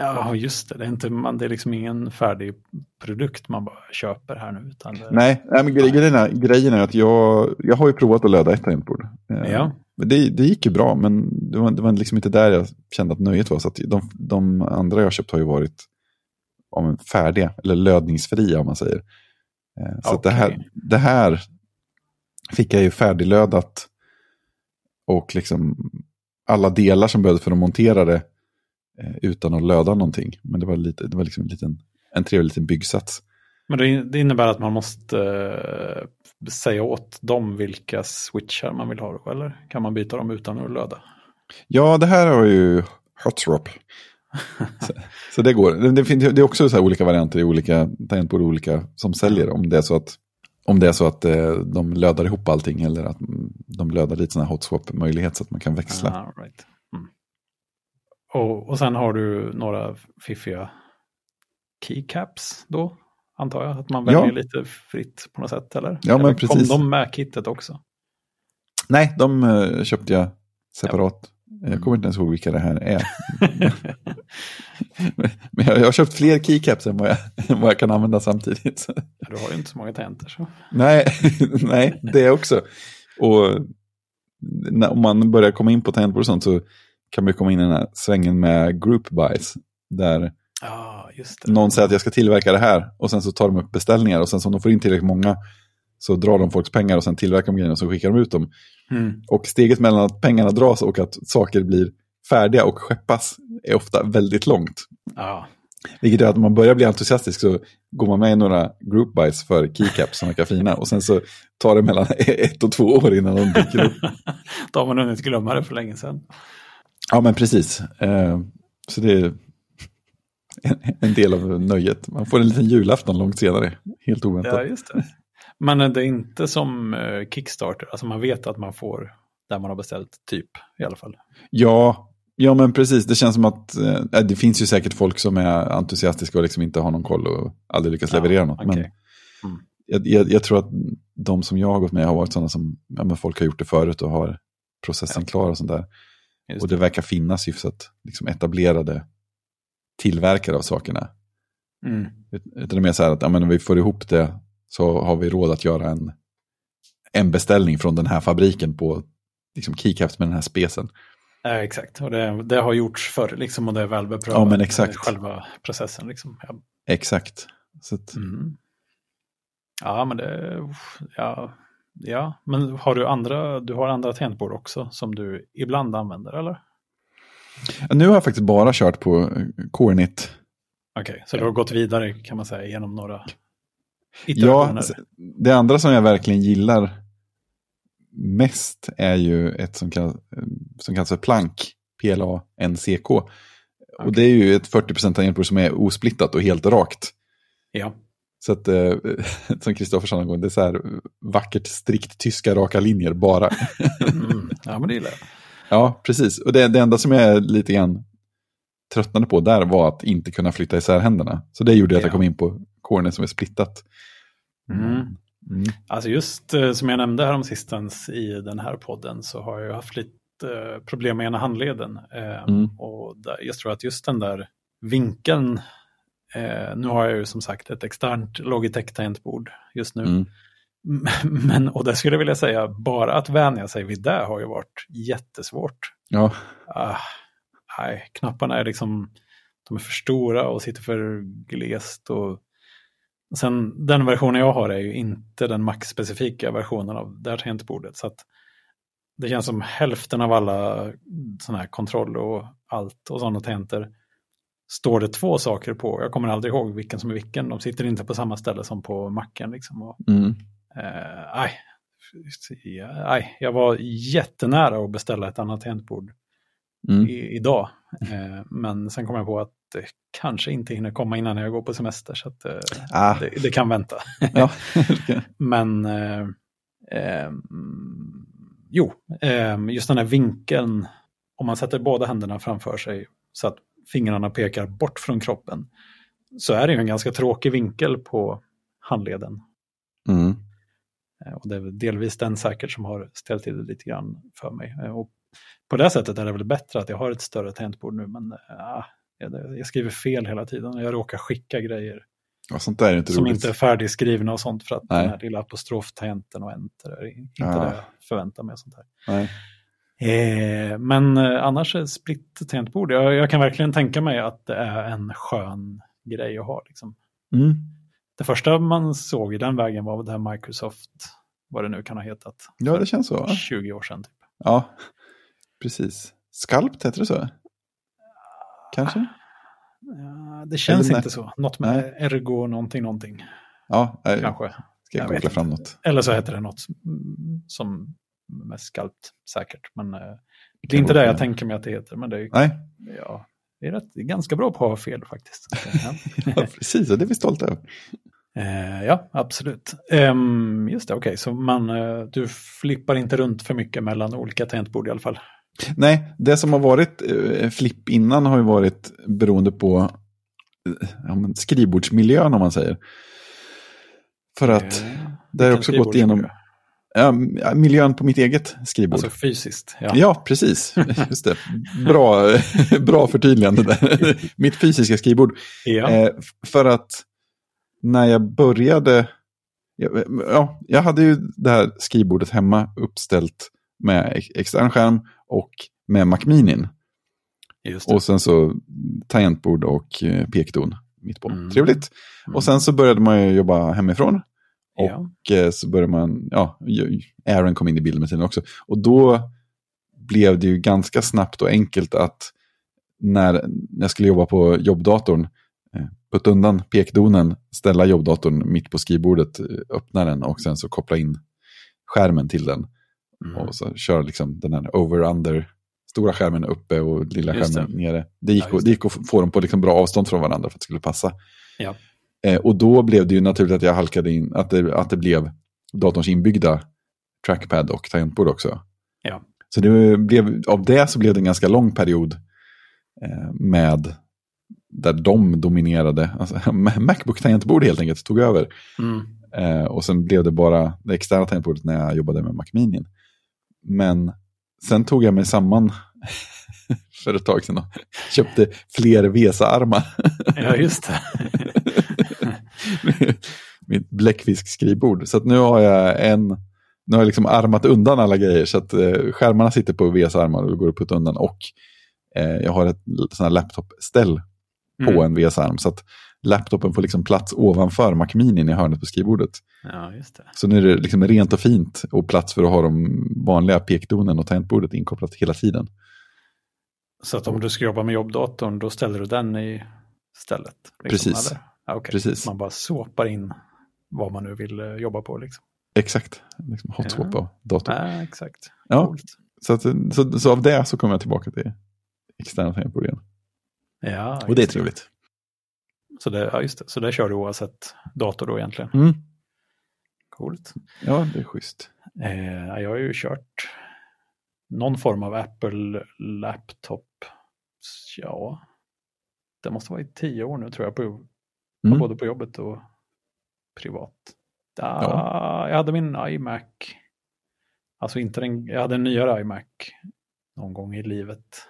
Ja, just det. Det är, inte, man, det är liksom ingen färdig produkt man bara köper här nu. Utan det, nej, nej, men gre- grejen är, grejen är att jag, jag har ju provat att löda ett tangentbord. Eh, Ja. men det, det gick ju bra, men det var, det var liksom inte där jag kände att nöjet var. Så att de, de andra jag köpt har ju varit men färdiga, eller lödningsfria om man säger. Eh, så att det, här, det här fick jag ju färdiglödat. Och liksom alla delar som behövdes för att montera det eh, utan att löda någonting. Men det var, lite, det var liksom en, liten, en trevlig liten byggsats. Men det, innebär att man måste eh, säga åt dem vilka switchar man vill ha eller? Kan man byta dem utan att löda? Ja, det här har ju Hotswap. (laughs) så, så det går. Det, det, finns, det är också så olika varianter i olika tangentbord, olika som säljer. Om det är så att, om det är så att eh, de lödar ihop allting eller att de lödar lite sån här Hotswap-möjlighet så att man kan växla. Ah, right. mm. och, och sen har du några fiffiga keycaps då, antar jag? Att man Ja. väljer lite fritt på något sätt, eller? Ja, men eller precis. Kom de med kittet också? Nej, de eh, köpte jag separat. Jag kommer inte ens ihåg vilka det här är. (laughs) Men jag, har köpt fler keycaps än vad jag, än vad jag kan använda samtidigt. Du har ju inte så många tangenter. Så. Nej, (laughs) nej, det också. Och när, om man börjar komma in på tangentbord och sånt så kan man ju komma in i den här svängen med group buys. Där det. någon säger att jag ska tillverka det här och sen så tar de upp beställningar och sen så om de får in tillräckligt många så drar de folks pengar och sen tillverkar de grejerna och så skickar de ut dem. Mm. Och steget mellan att pengarna dras och att saker blir färdiga och skeppas är ofta väldigt långt. Ja, Vilket gör att om man börjar bli entusiastisk så går man med i några group buys för keycaps som verkar fina. Och sen så tar det mellan (laughs) ett och två år innan de dyker upp. (laughs) då har man hunnit glömma det för länge sedan. Ja men precis. Eh, Så det är en- del av nöjet. Man får en liten julafton långt senare. Helt Ja, oväntat. just det. Men det är inte som eh, Kickstarter, alltså man vet att man får där man har beställt typ i alla fall. Ja, ja men precis. Det känns som att eh, det finns ju säkert folk som är entusiastiska och liksom inte har någon koll och aldrig lyckas Ja, leverera något. okej. Men Mm. jag, jag, jag tror att de som jag har gått med har varit sådana som ja, men folk har gjort det förut och har processen Ja. klar och sånt där. Just Och det verkar finnas hyfsat liksom, etablerade tillverkare av sakerna. Mm. Utan det är mer så här att ja, men vi får ihop det så har vi råd att göra en, en beställning från den här fabriken på liksom, keycaps med den här specen. Ja, exakt, och det, det har gjorts förr liksom, och det är väl beprövat. Ja, men exakt. eh, Själva processen liksom. Ja. Exakt. Så att, Mm. Ja, men det... Ja, ja, men har du andra, du har andra tangentbord också som du ibland använder, eller? Nu har jag faktiskt bara kört på eh, Cornit. Okej, så du har gått vidare kan man säga genom några Ja, det andra som jag verkligen gillar mest är ju ett som kallas, som kallas för plank, PLA-NCK. Och det är ju ett 40% tangentbord som är osplittat och helt rakt. Ja, Så att, eh, (laughs) som Kristoffer sa någon gång, det är så här vackert, strikt tyska raka linjer bara. (laughs) mm. ja, men det gillar jag. ja, precis. Och det, det enda som jag lite grann tröttnade på där var att inte kunna flytta isär händerna. Så det gjorde att jag Ja. kom in på corner som är splittat. Mm. Mm. Alltså just eh, som jag nämnde här om sistens i den här podden så har jag haft lite eh, problem med ena handleden. Eh, Mm. Och där, jag tror att just den där vinkeln, nu har jag ju som sagt ett externt Logitech-tangentbord just nu. Mm. (laughs) Men, och det skulle jag vilja säga, bara att vänja sig vid det har ju varit jättesvårt. Ja, Ah, nej, knapparna är liksom, de är för stora och sitter för glest. Och sen den versionen jag har är ju inte den Mac-specifika versionen av det här tangentbordet. Så det känns som hälften av alla sådana här kontroll och allt och sådana tangenter står det två saker på. Jag kommer aldrig ihåg vilken som är vilken. De sitter inte på samma ställe som på Macen. Liksom. Och, mm. eh, ja, nej, jag var jättenära att beställa ett annat tangentbord Mm. i, idag. Eh, men sen kom jag på att det kanske inte hinner komma innan jag går på semester. Så att, eh, Ah. det, det kan vänta. Ja. (laughs) Men eh, eh, jo, eh, just den här vinkeln, om man sätter båda händerna framför sig så att fingrarna pekar bort från kroppen, så är det ju en ganska tråkig vinkel på handleden. Mm. Eh, och det är delvis den säkert som har ställt till det lite grann för mig. Eh, och på det sättet är det väl bättre att jag har ett större tangentbord nu, men äh, jag, skriver fel hela tiden. Jag råkar skicka grejer inte som roligt. inte är färdigskrivna och sånt för att Nej. den här lilla apostroftangenten och enter är inte ja. det jag förväntar mig. Och sånt här. Eh, men eh, annars är split tangentbord, jag, jag kan verkligen tänka mig att det är en skön grej att ha. Liksom. Mm. Det första man såg i den vägen var det här Microsoft, vad det nu kan ha hetat. Ja, det känns så. 20 år sedan. Typ. Ja, precis. Skalpt heter det så? Kanske? Ja, det känns inte så. Något med Nej. ergo någonting, någonting. Ja, jag, kanske. Ska jag, jag koppla fram något? Eller så heter det något som med skalpt säkert. Men eh, det är inte det jag tänker mig att det heter. Men det är, Nej. Ja, det är, rätt, det är ganska bra på att ha fel faktiskt. (laughs) ja, precis, och det är vi stolta över. Uh, ja, absolut. Um, just det, okej, okay. så man, uh, du flippar inte runt för mycket mellan olika tangentbord i alla fall? Nej, det som har varit uh, flipp innan har ju varit beroende på ja, skrivbordsmiljön om man säger. För att det har också gått igenom Ja, miljön på mitt eget skrivbord. Alltså fysiskt? Ja, ja precis. (laughs) Just det. Bra, (laughs) bra förtydligande där. (laughs) mitt fysiska skrivbord. Ja. Eh, för att när jag började, ja, jag hade ju det här skrivbordet hemma uppställt med extern skärm och med Macminin. Och sen så tangentbord och eh, pekdon mitt på. Mm. Trevligt. Mm. Och sen så började man ju jobba hemifrån. Och ja. Eh, så började man, ja, Aaron kom in i bilden med tiden också. Och då blev det ju ganska snabbt och enkelt att när jag skulle jobba på jobbdatorn, eh, putta undan pekdonen, ställa jobbdatorn mitt på skrivbordet, öppna den och sen så koppla in skärmen till den. Mm. Och så köra liksom den här over-under, stora skärmen uppe och lilla skärmen nere. Det gick, ja, det. det gick att få dem på liksom bra avstånd från varandra för att det skulle passa. Ja. Eh, och då blev det ju naturligt att jag halkade in, att det, att det blev datorns inbyggda trackpad och tangentbord också. Ja. Så det blev, av det så blev det en ganska lång period eh, med där de dominerade. Alltså, (laughs) Macbook-tangentbord helt enkelt tog över. Mm. Eh, och sen blev det bara det externa tangentbordet när jag jobbade med Mac Mini. Men sen tog jag mig samman (laughs) för ett tag sedan och köpte fler Vesa-armar. (laughs) ja, just det. (laughs) mitt bläckfiskskrivbord. Så nu har jag en, nu har jag liksom armat undan alla grejer så att eh, skärmarna sitter på VS armar och går att putta undan. Och eh, jag har ett sån här laptopställ på mm. en VS-arm. Så att laptopen får liksom plats ovanför Mac Mini i hörnet på skrivbordet. Ja, just det. Så nu är det liksom rent och fint och plats för att ha de vanliga pekdonen och tangentbordet inkopplat hela tiden. Så att om du ska jobba med jobbdatorn, då ställer du den i stället? Liksom, Precis. Eller? Okay. Precis. Man bara såpar in vad man nu vill eh, jobba på. Liksom. Exakt, liksom hot swap ja. datorn. Ja, exakt. Ja. Så, att, så, så, av det så kommer jag tillbaka till externa tangentbord igen. Ja, och det är trevligt. Så det, ja, just det. Så det kör du oavsett dator då egentligen? Mm. Coolt. Ja, det är schysst. Eh, jag har ju kört någon form av Apple laptop. Ja, det måste vara i tio år nu tror jag. På, mm. Både på jobbet och privat. Da, ja. Jag hade min iMac. Alltså inte den, jag hade en nyare iMac någon gång i livet.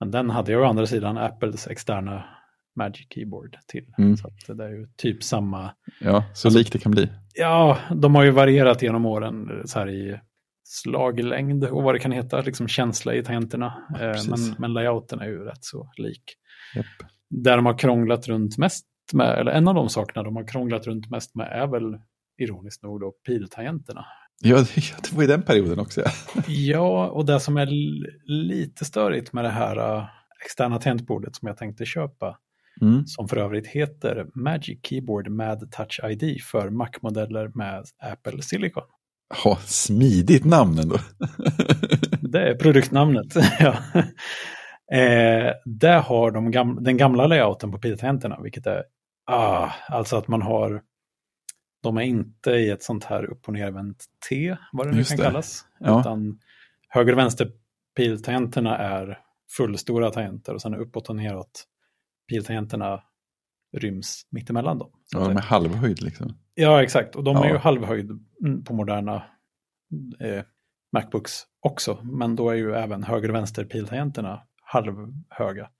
Men den hade jag å andra sidan Apples externa Magic Keyboard till. Mm. Så det är ju typ samma. Ja, så alltså, likt det kan bli. Ja, de har ju varierat genom åren så här i slaglängd och vad det kan heta, liksom känsla i tangenterna. Ja, eh, men, men layouten är ju rätt så lik. Yep. Där de har krånglat runt mest med, eller en av de sakerna de har krånglat runt mest med är väl ironiskt nog då piltangenterna. Ja, (laughs) det var i den perioden också. Ja, (laughs) och det som är lite störigt med det här uh, externa tangentbordet som jag tänkte köpa, mm. som för övrigt heter Magic Keyboard med Touch ID för Mac-modeller med Apple Silicon. Ja, smidigt namn ändå. (laughs) det är produktnamnet. (laughs) ja. Eh, där har de gam den gamla layouten på piltangenterna, vilket är ah, alltså att man har de är inte i ett sånt här upp och nervänt T, vad det nu Just kan det. kallas. Ja. Utan höger och vänster piltangenterna är fullstora tangenter och sen uppåt och neråt piltangenterna ryms mittemellan dem. Ja, de är halvhöjd liksom. Ja, exakt. Och de Ja. är ju halvhöjd mm, på moderna eh, Macbooks också. Men då är ju även höger och vänster piltangenterna halvhöga.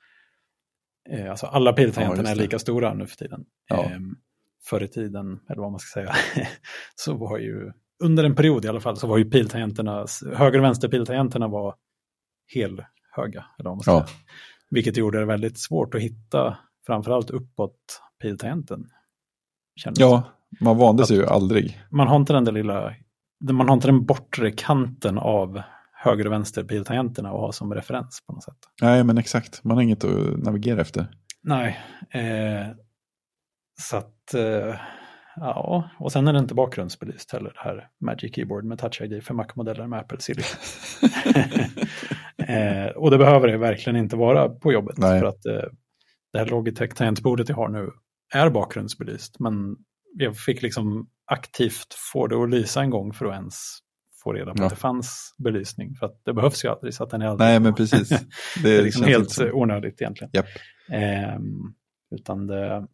Eh, alltså alla Ja, piltangenterna just är lika stora nu för tiden. Ja. Eh, förr i tiden, eller vad man ska säga, (laughs) så var ju, under en period i alla fall, så var ju piltangenterna, höger och vänster piltangenterna var helhöga. Eller vad man ska Ja. säga. Vilket gjorde det väldigt svårt att hitta, framförallt uppåt piltangenten. Ja, man vande sig ju aldrig. man har inte den där lilla, man har inte den bortre kanten av höger och vänster piltangenterna att ha som referens på något sätt. Nej, men exakt. Man har inget att navigera efter. Nej, eh, så att, eh, ja, och sen är det inte bakgrundsbelyst heller, det här Magic Keyboard med Touch ID för Mac-modeller med Apple Silicon. (laughs) (laughs) eh, och det behöver det verkligen inte vara på jobbet, Nej. för att eh, det här Logitech-tangentbordet jag har nu är bakgrundsbelyst, men jag fick liksom aktivt få det att lysa en gång för att ens få reda på Ja. att det fanns belysning, för att det behövs ju aldrig, så att den är aldrig Nej, men precis. Det, (laughs) det är liksom känns helt som- onödigt egentligen. Japp. Ehm, utan det,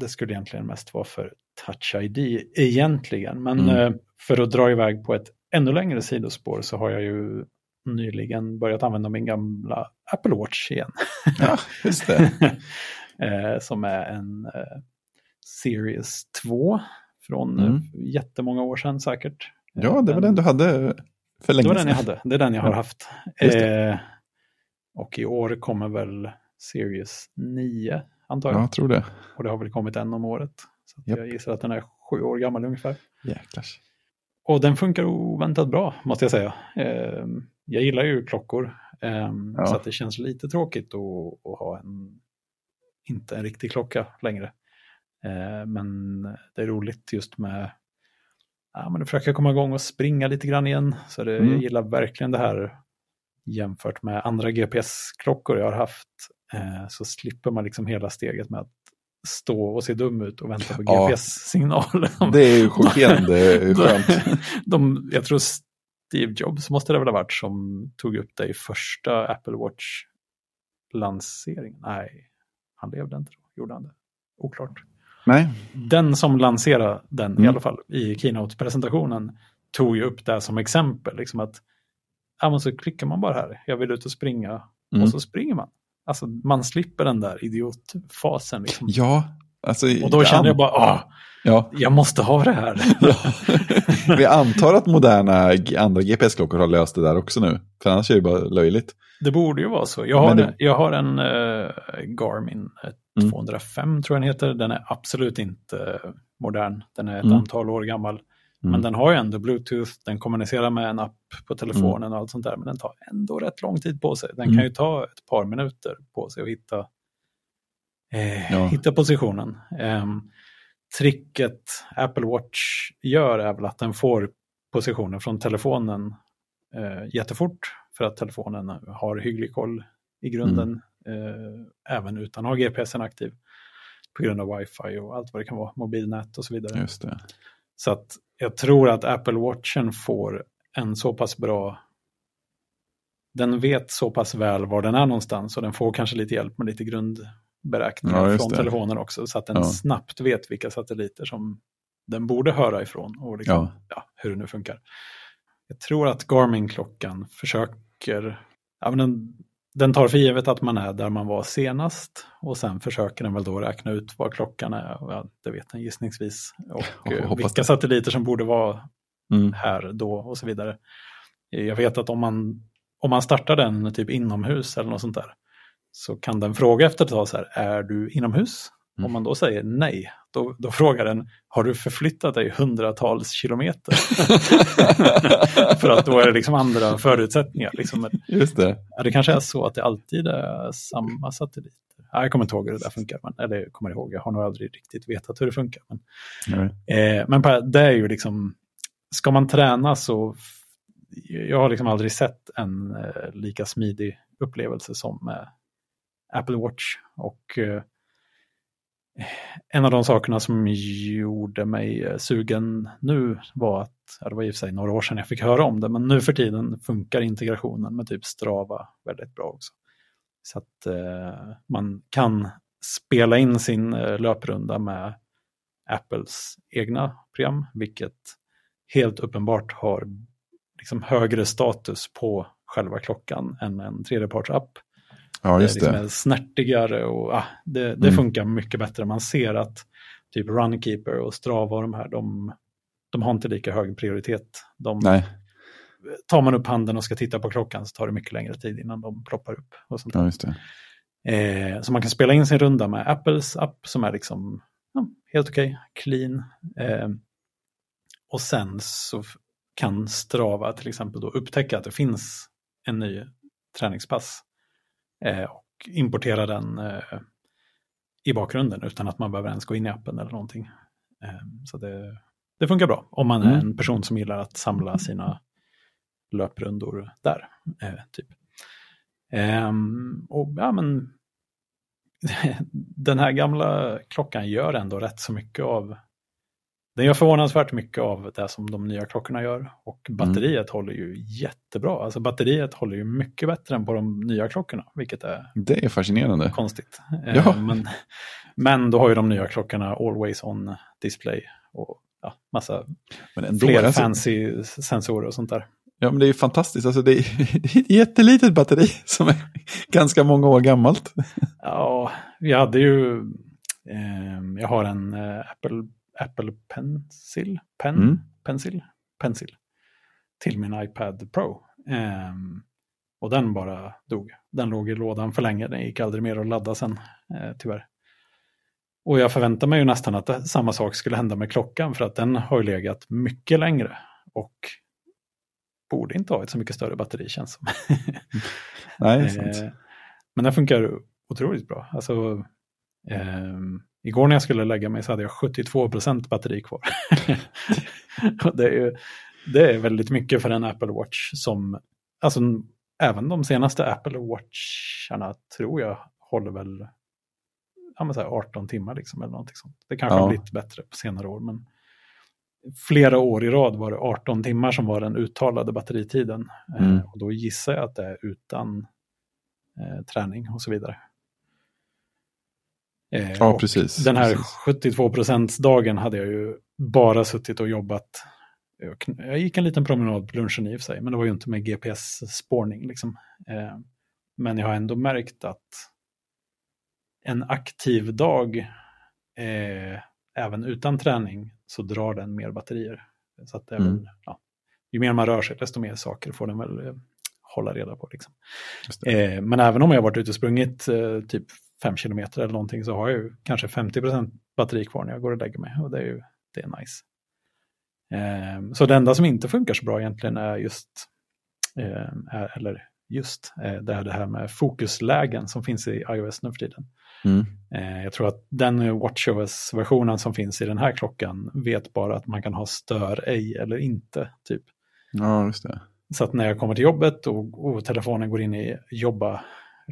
det skulle egentligen mest vara för Touch ID egentligen. Men Mm. eh, för att dra iväg på ett ännu längre sidospår så har jag ju nyligen börjat använda min gamla Apple Watch igen. Ja, just det. (laughs) eh, som är en eh, Series 2 från Mm. eh, jättemånga år sedan säkert. Ja, det var den du hade för länge Det var den jag sedan. hade. Det är den jag har Ja. haft. Eh, och i år kommer väl Series 9, antar jag. Ja, jag tror det. Och det har väl kommit en om året. Så Japp. jag gissar att den är sju år gammal ungefär. Jäklars. Och den funkar oväntat bra, måste jag säga. Eh, jag gillar ju klockor. Eh, Ja. Så det känns lite tråkigt att, att ha en, inte en riktig klocka längre. Eh, men det är roligt just med ja, men att försöka komma igång och springa lite grann igen. Så det, Mm. jag gillar verkligen det här jämfört med andra GPS-klockor jag har haft. Eh, så slipper man liksom hela steget med att stå och se dum ut och vänta på Ja. GPS-signaler. Det är ju chockerande skönt. (laughs) De, jag tror Steve Jobs måste det väl ha varit som tog upp det i första Apple Watch-lanseringen. Nej, han levde inte då. Gjorde han det? Oklart. Nej, Den som lanserade den, i Mm. alla fall i Keynote-presentationen, tog ju upp det som exempel. Liksom att, ja, men så klickar man bara här, jag vill ut och springa, Mm. och så springer man. Alltså man slipper den där idiotfasen. Liksom. ja. Alltså, Och då kände jag bara, ah, Ja, jag måste ha det här. (laughs) vi antar att moderna andra GPS-klockor har löst det där också nu. För annars är det bara löjligt. Det borde ju vara så. Jag har, det- en, jag har en eh, Garmin eh, Mm. 205 tror jag den heter. Den är absolut inte eh, modern. Den är ett Mm. antal år gammal. Mm. Men den har ju ändå Bluetooth, den kommunicerar med en app på telefonen Mm. och allt sånt där. Men den tar ändå rätt lång tid på sig. Den Mm. kan ju ta ett par minuter på sig att hitta, eh, Ja. hitta positionen. Ehm, tricket Apple Watch gör är väl att den får positionen från telefonen eh, jättefort. För att telefonen har hygglig koll i grunden. Eh, även utan att ha GPSen aktiv. På grund av wifi och allt vad det kan vara. Mobilnät och så vidare. Just det. Så att jag tror att Apple Watchen får en så pass bra... Den vet så pass väl var den är någonstans och den får kanske lite hjälp med lite grundberäkningar Ja, från det. telefonen också. Så att den Ja. snabbt vet vilka satelliter som den borde höra ifrån och liksom, Ja. ja. hur det nu funkar. Jag tror att Garmin-klockan försöker... Ja, men den, den tar för givet att man är där man var senast och sen försöker den väl då räkna ut vad klockan är. Och ja, det vet den gissningsvis. Och vilka det. satelliter som borde vara Mm. här då och så vidare. Jag vet att om man, om man startar den typ inomhus eller något sånt där så kan den fråga efter ett tag så här, är du inomhus? Mm. Om man då säger nej, då, då frågar den, har du förflyttat dig hundratals kilometer? (laughs) För att då är det liksom andra förutsättningar. Liksom. Just det. ja, det kanske är så att det alltid är samma satelliter. Ja, jag kommer inte ihåg hur det där funkar, men, eller kommer ihåg, jag har nog aldrig riktigt vetat hur det funkar. Men, Nej. Eh, men på- det är ju liksom, ska man träna så, jag har liksom aldrig sett en eh, lika smidig upplevelse som eh, Apple Watch. Och eh, en av de sakerna som gjorde mig eh, sugen nu var att, ja, det var i och för sig några år sedan jag fick höra om det, men nu för tiden funkar integrationen med typ Strava väldigt bra också. Så att eh, man kan spela in sin eh, löprunda med Apples egna program, vilket helt uppenbart har liksom högre status på själva klockan än en tredjepartsapp. Ja, just det. det. Är snärtigare och ah, det, det Mm. funkar mycket bättre. Man ser att typ Runkeeper och Strava och de här, de, de har inte lika hög prioritet. De, Nej, tar man upp handen och ska titta på klockan så tar det mycket längre tid innan de ploppar upp. Och sånt ja, just det. Eh, så man kan spela in sin runda med Apples app som är liksom ja, helt okej, clean. Eh, och sen så kan Strava till exempel då upptäcka att det finns en ny träningspass och importera den eh, i bakgrunden utan att man behöver ens gå in i appen eller någonting. Eh, så det, det funkar bra om man är Mm. en person som gillar att samla sina löprundor där. Eh, typ. Ehm, och ja, men (laughs) den här gamla klockan gör ändå rätt så mycket av den gör förvånansvärt mycket av det som de nya klockorna gör. Och batteriet håller ju jättebra. Alltså batteriet håller ju mycket bättre än på de nya klockorna, vilket är Det är fascinerande. konstigt. Eh, Ja. Men, men då har ju de nya klockorna always on display och ja, massa fler alltså, fancy sensorer och sånt där. Ja, men det är ju fantastiskt. Alltså, det, är, (laughs) det är ett jättelitet batteri som är ganska många år gammalt. Ja, vi hade ju, ehm, jag har en eh, Apple, Apple Pencil, Pen, Mm. Pencil, Pencil till min iPad Pro. Ehm, och den bara dog. Den låg i lådan för länge, den gick aldrig mer att ladda sen, eh, tyvärr. Och jag förväntar mig ju nästan att det, samma sak skulle hända med klockan för att den har ju legat mycket längre och borde inte ha ett så mycket större batteri känns som. Nej, det är (laughs) sant. Eh, Men den funkar otroligt bra. Alltså, ehm, igår när jag skulle lägga mig så hade jag 72% batteri kvar. (laughs) Det, är ju, det är väldigt mycket för en Apple Watch som, alltså även de senaste Apple Watcharna tror jag håller väl ja, men så här 18 timmar liksom, eller någonting sånt. Det kanske Ja. har blivit bättre på senare år, men flera år i rad var det 18 timmar som var den uttalade batteritiden. Eh, Mm. och då gissar jag att det är utan eh, träning och så vidare. Eh, Ja, precis. Den här precis. 72%-dagen hade jag ju bara suttit och jobbat. Jag gick en liten promenad på lunchen i och för sig, men det var ju inte med GPS-spårning. Liksom. Eh, Men jag har ändå märkt att en aktiv dag, eh, även utan träning, så drar den mer batterier. Så att är Mm. ja, ju mer man rör sig, desto mer saker får den väl eh, hålla reda på. Liksom. Eh, men även om jag har varit ute och sprungit eh, typ fem kilometer eller någonting så har jag ju kanske 50% batteri kvar när jag går och lägger mig och det är ju det är nice. Eh, så det enda som inte funkar så bra egentligen är just, eh, är, eller just, eh, det är det här med fokuslägen som finns i iOS nu för tiden. Mm. Eh, jag tror att den WatchOS-versionen som finns i den här klockan vet bara att man kan ha stör ej eller inte, typ. Ja, just det. Så att när jag kommer till jobbet och, och telefonen går in i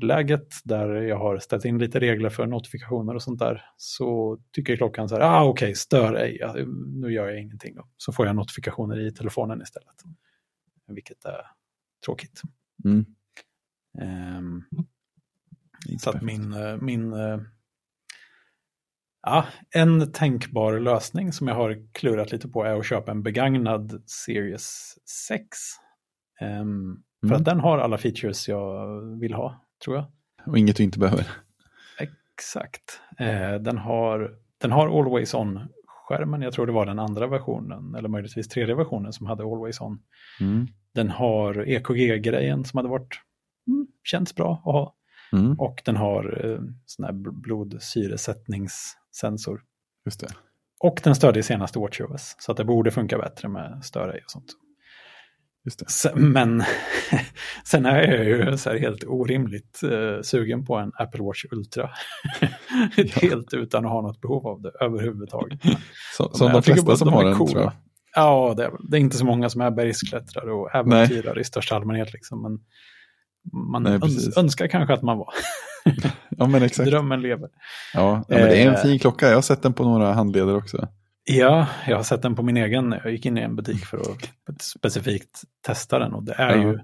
jobba-läget där jag har ställt in lite regler för notifikationer och sånt där så tycker klockan så här, ah okej, stör ej, nu gör jag ingenting. Då. Så får jag notifikationer i telefonen istället. Vilket är tråkigt. Mm. Inte så att min, eh, min eh, ja, en tänkbar lösning som jag har klurat lite på är att köpa en begagnad Series 6. Ehm, För Mm. att den har alla features jag vill ha, tror jag. Och inget du inte behöver. Exakt. Eh, den, har, den har Always On-skärmen, jag tror det var den andra versionen, eller möjligtvis tredje versionen som hade Always On. Mm. Den har EKG-grejen som hade varit, mm, känts bra att ha. Mm. Och den har eh, sån här bl- blodsyresättningssensor. Just det. Och den stödjer senaste WatchOS, så att det borde funka bättre med störej och sånt. Sen, men (laughs) sen är jag ju så helt orimligt eh, sugen på en Apple Watch Ultra. (laughs) helt utan att ha något behov av det överhuvudtaget. (laughs) Så, som de flesta som de har den, coola. tror jag. Ja, det är, det är inte så många som är bergsklättrare och äventyrare i största allmänhet. Liksom, men man Nej, öns önskar kanske att man var. Ja, men exakt. Drömmen lever. Ja, ja, men det är en Eh. fin klocka. Jag har sett den på några handleder också. Ja, jag har sett den på min egen. Jag gick in i en butik för att specifikt testa den. Och det är Ja. ju,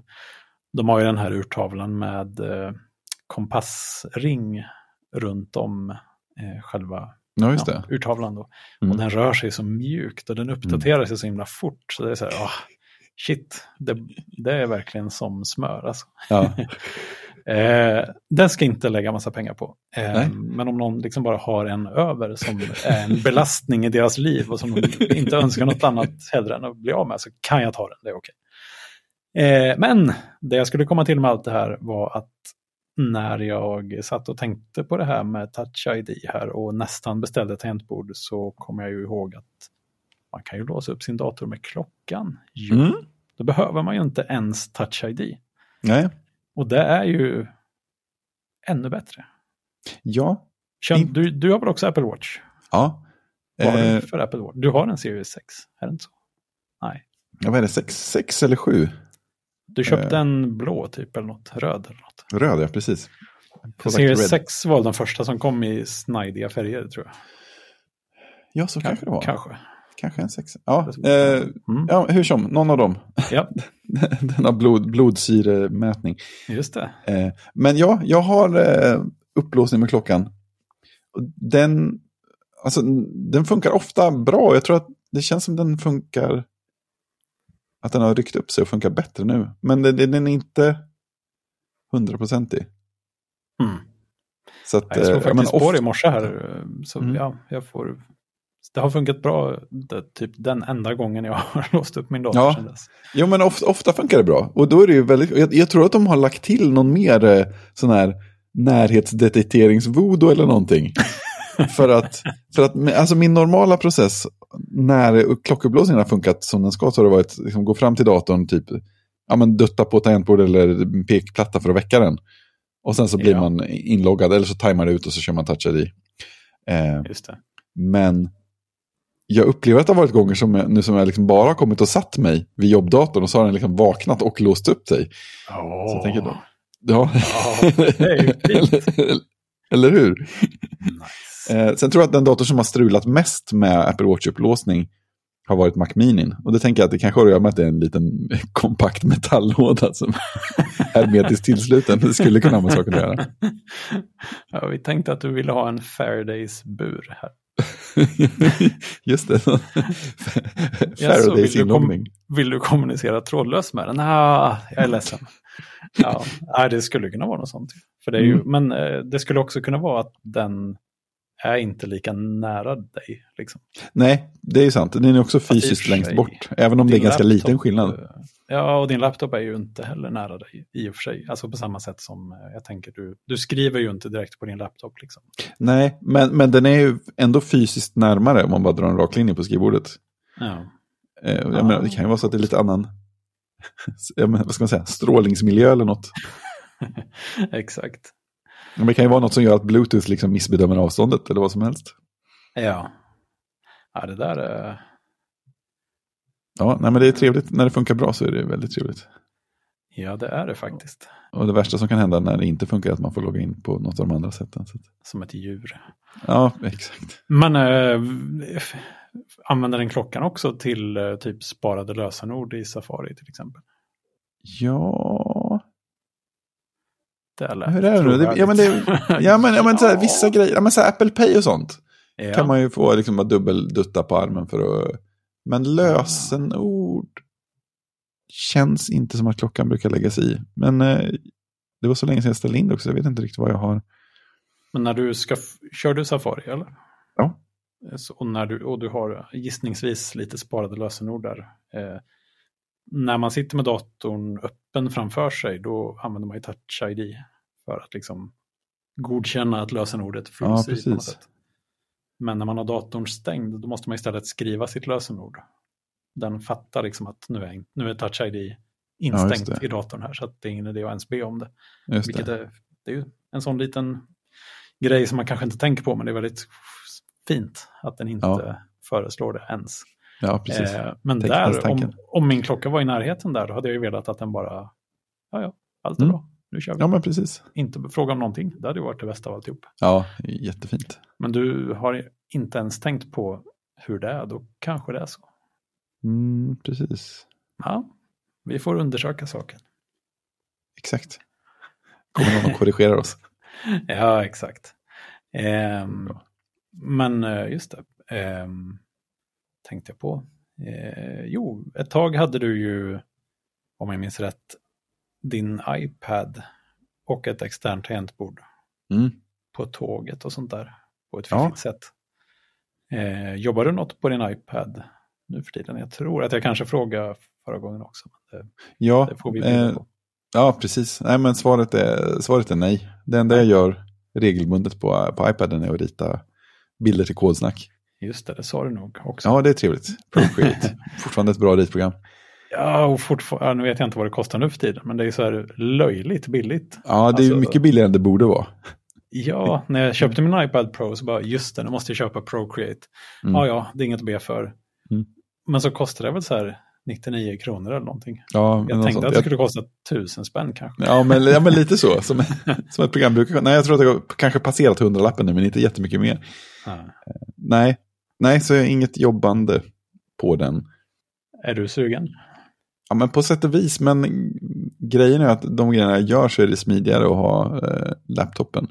de har ju den här urtavlan med eh, kompassring runt om eh, själva Ja, just det. ja, urtavlan då. Mm. Och den rör sig så mjukt och den uppdaterar sig så himla fort. Så det är så här, ah, shit, det, det är verkligen som smör alltså. Ja. (laughs) Eh, den ska inte lägga massa pengar på. Eh, men om någon liksom bara har en över som är en belastning i deras liv och som de inte önskar något annat hellre än att bli av med så kan jag ta den, det är okej. Eh, men det jag skulle komma till med allt det här var att när jag satt och tänkte på det här med Touch ID här och nästan beställde ett tangentbord så kom jag ju ihåg att man kan ju låsa upp sin dator med klockan. Jo, Mm. Då behöver man ju inte ens Touch ID. Nej. Och det är ju ännu bättre. Ja. In- du, du har väl också Apple Watch? Ja. Vad har Eh, du för Apple Watch? Du har en Series 6, är det inte så? Nej. ja, vad är det? Sex, sex eller sju? Du köpte Eh. en blå typ eller något, röd eller något. Röd, ja precis. Product Series Red. 6 var den första som kom i snidiga färger tror jag. Ja, så kanske det var. Kanske. Kanske en sexa. Ja, eh, Mm. ja, hur som, någon av dem. Ja, (laughs) Den har blod, blodsyremätning. just det. Eh, men ja, jag har eh, upplåsning med klockan. Den, alltså, den funkar ofta bra. Jag tror att det känns som den funkar... Att den har ryckt upp sig och funkar bättre nu. Men det, det, den är inte hundraprocentig. Mm. Så att, Jag slog eh, faktiskt på det i morse här. Så Mm. ja, jag får... Det har funkat bra, det, typ den enda gången jag (laughs) har låst upp min dator Ja. sedan dess. Jo, men ofta, ofta funkar det bra. Och då är det ju väldigt, jag, jag tror att de har lagt till någon mer eh, sån här närhetsdetekteringsvoodoo eller någonting. (laughs) för att, för att alltså min normala process när klockupplåsningen har funkat som den ska så har det varit liksom, gå fram till datorn, typ ja, men dutta på tangentbord eller pekplatta för att väcka den. Och sen så blir Ja. man inloggad eller så tajmar det ut och så kör man touch ID. Eh, Just det. men jag upplever att det har varit gånger som jag, nu som jag liksom bara har kommit och satt mig vid jobbdatorn och så har den liksom vaknat och låst upp sig. Så jag tänker då. Ja, är fint. (laughs) eller, eller hur? Nice. Eh, sen tror jag att den dator som har strulat mest med Apple Watch-upplåsning har varit Mac Mini. Och det tänker jag att det kanske har att göra med att det är en liten (laughs) kompakt metalllåda som (laughs) hermetiskt tillsluten. Det skulle kunna ha med saker att göra. Ja, vi tänkte att du ville ha en Faradays bur här. (laughs) Just det. (laughs) Faradays inloggning. Vill du kommunicera trådlöst med den? Nej, jag är ledsen. Ja, nej, det skulle kunna vara något sånt. För det är ju, Mm. Men eh, det skulle också kunna vara att den är inte lika nära dig. Liksom. Nej, det är ju sant. Den är också fysiskt längst bort. Även om det är ganska laptop, liten skillnad. Eh, Ja, och din laptop är ju inte heller nära dig i och för sig. Alltså på samma sätt som eh, jag tänker, du, du skriver ju inte direkt på din laptop. Liksom. Nej, men, men den är ju ändå fysiskt närmare om man bara drar en rak linje på skrivbordet. Ja. Eh, jag Ah. menar, det kan ju vara så att det är lite annan (laughs) menar, vad ska man säga, strålningsmiljö eller något. (laughs) Exakt. Men det kan ju vara något som gör att Bluetooth liksom missbedömer avståndet eller vad som helst. Ja. Ja, det där är... Ja, nej, men det är trevligt. När det funkar bra så är det väldigt trevligt. Ja, det är det faktiskt. Och det värsta som kan hända när det inte funkar är att man får logga in på något av de andra sätten. Som ett djur. ja, exakt. Men äh, använder den klockan också till äh, typ sparade lösenord i Safari till exempel? Ja, hur är det nu? Ja, men, det, (laughs) ja, men, ja, men här, (laughs) vissa grejer, ja, men så Apple Pay och sånt. Ja. kan man ju få liksom bara dubbeldutta på armen för att... Men lösenord känns inte som att klockan brukar läggas i. Men eh, det var så länge sedan jag ställde in det också, jag vet inte riktigt vad jag har. Men när du ska, kör du Safari eller? Ja. Så, och, när du, och du har gissningsvis lite sparade lösenord där. Eh, när man sitter med datorn öppen framför sig då använder man ju Touch ID för att liksom godkänna att lösenordet Ja, fylls i på något precis. sätt. Men när man har datorn stängd då måste man istället skriva sitt lösenord. Den fattar liksom att nu är, nu är Touch ID instängt det. i datorn här så att det är ingen idé att ens be om det. Just Vilket det. är, det är ju en sån liten grej som man kanske inte tänker på, men det är väldigt fint att den inte Ja. föreslår det ens. Ja, precis. Eh, men Tänk- där, om, om min klocka var i närheten där, då hade jag ju velat att den bara, ja ja, allt är Mm. bra, nu kör vi. Ja, men precis. Inte fråga om någonting, det hade ju varit det bästa av alltihop. Ja, jättefint. Men du har inte ens tänkt på hur det är, då kanske det är så. Mm, precis. Ja, vi får undersöka saken. Exakt. Kommer någon och korrigerar oss. (laughs) Ja, exakt. Ehm, men eh, just det. Eh, tänkte jag på. Eh, jo, ett tag hade du ju, om jag minns rätt, din iPad och ett externt tangentbord Mm. på tåget och sånt där. På ett Ja. fiffigt sätt. Eh, jobbar du något på din iPad nu för tiden? Jag tror att jag kanske frågade förra gången också. Det, Ja, det får vi bjuda eh, ja, precis. Nej, men svaret är, svaret är nej. Det enda jag gör regelbundet på, på iPaden är att rita bilder till kodsnack. Just det, det sa du nog också. Ja, det är trevligt. Procreate. (laughs) Fortfarande ett bra ritprogram. Ja, och fortfarande, nu vet jag inte vad det kostar nu för tiden, men det är så här löjligt billigt. Ja, det är Alltså- mycket billigare än det borde vara. Ja, när jag köpte min iPad Pro så bara, just det, nu måste jag köpa Procreate. Mm. Ja, ja, det är inget att be för. Mm. Men så kostar det väl så här 99 kronor eller någonting. Ja, Jag tänkte sånt. att det skulle kosta tusen spänn kanske. Ja men, ja, men lite så. Som, (laughs) som ett program brukar Nej, jag tror att det har kanske passerat hundralappen nu, men inte jättemycket mer. Ja. Nej, nej så är inget jobbande på den. Är du sugen? Ja, men på sätt och vis, men grejen är att de grejerna jag gör så är det smidigare att ha eh, laptopen.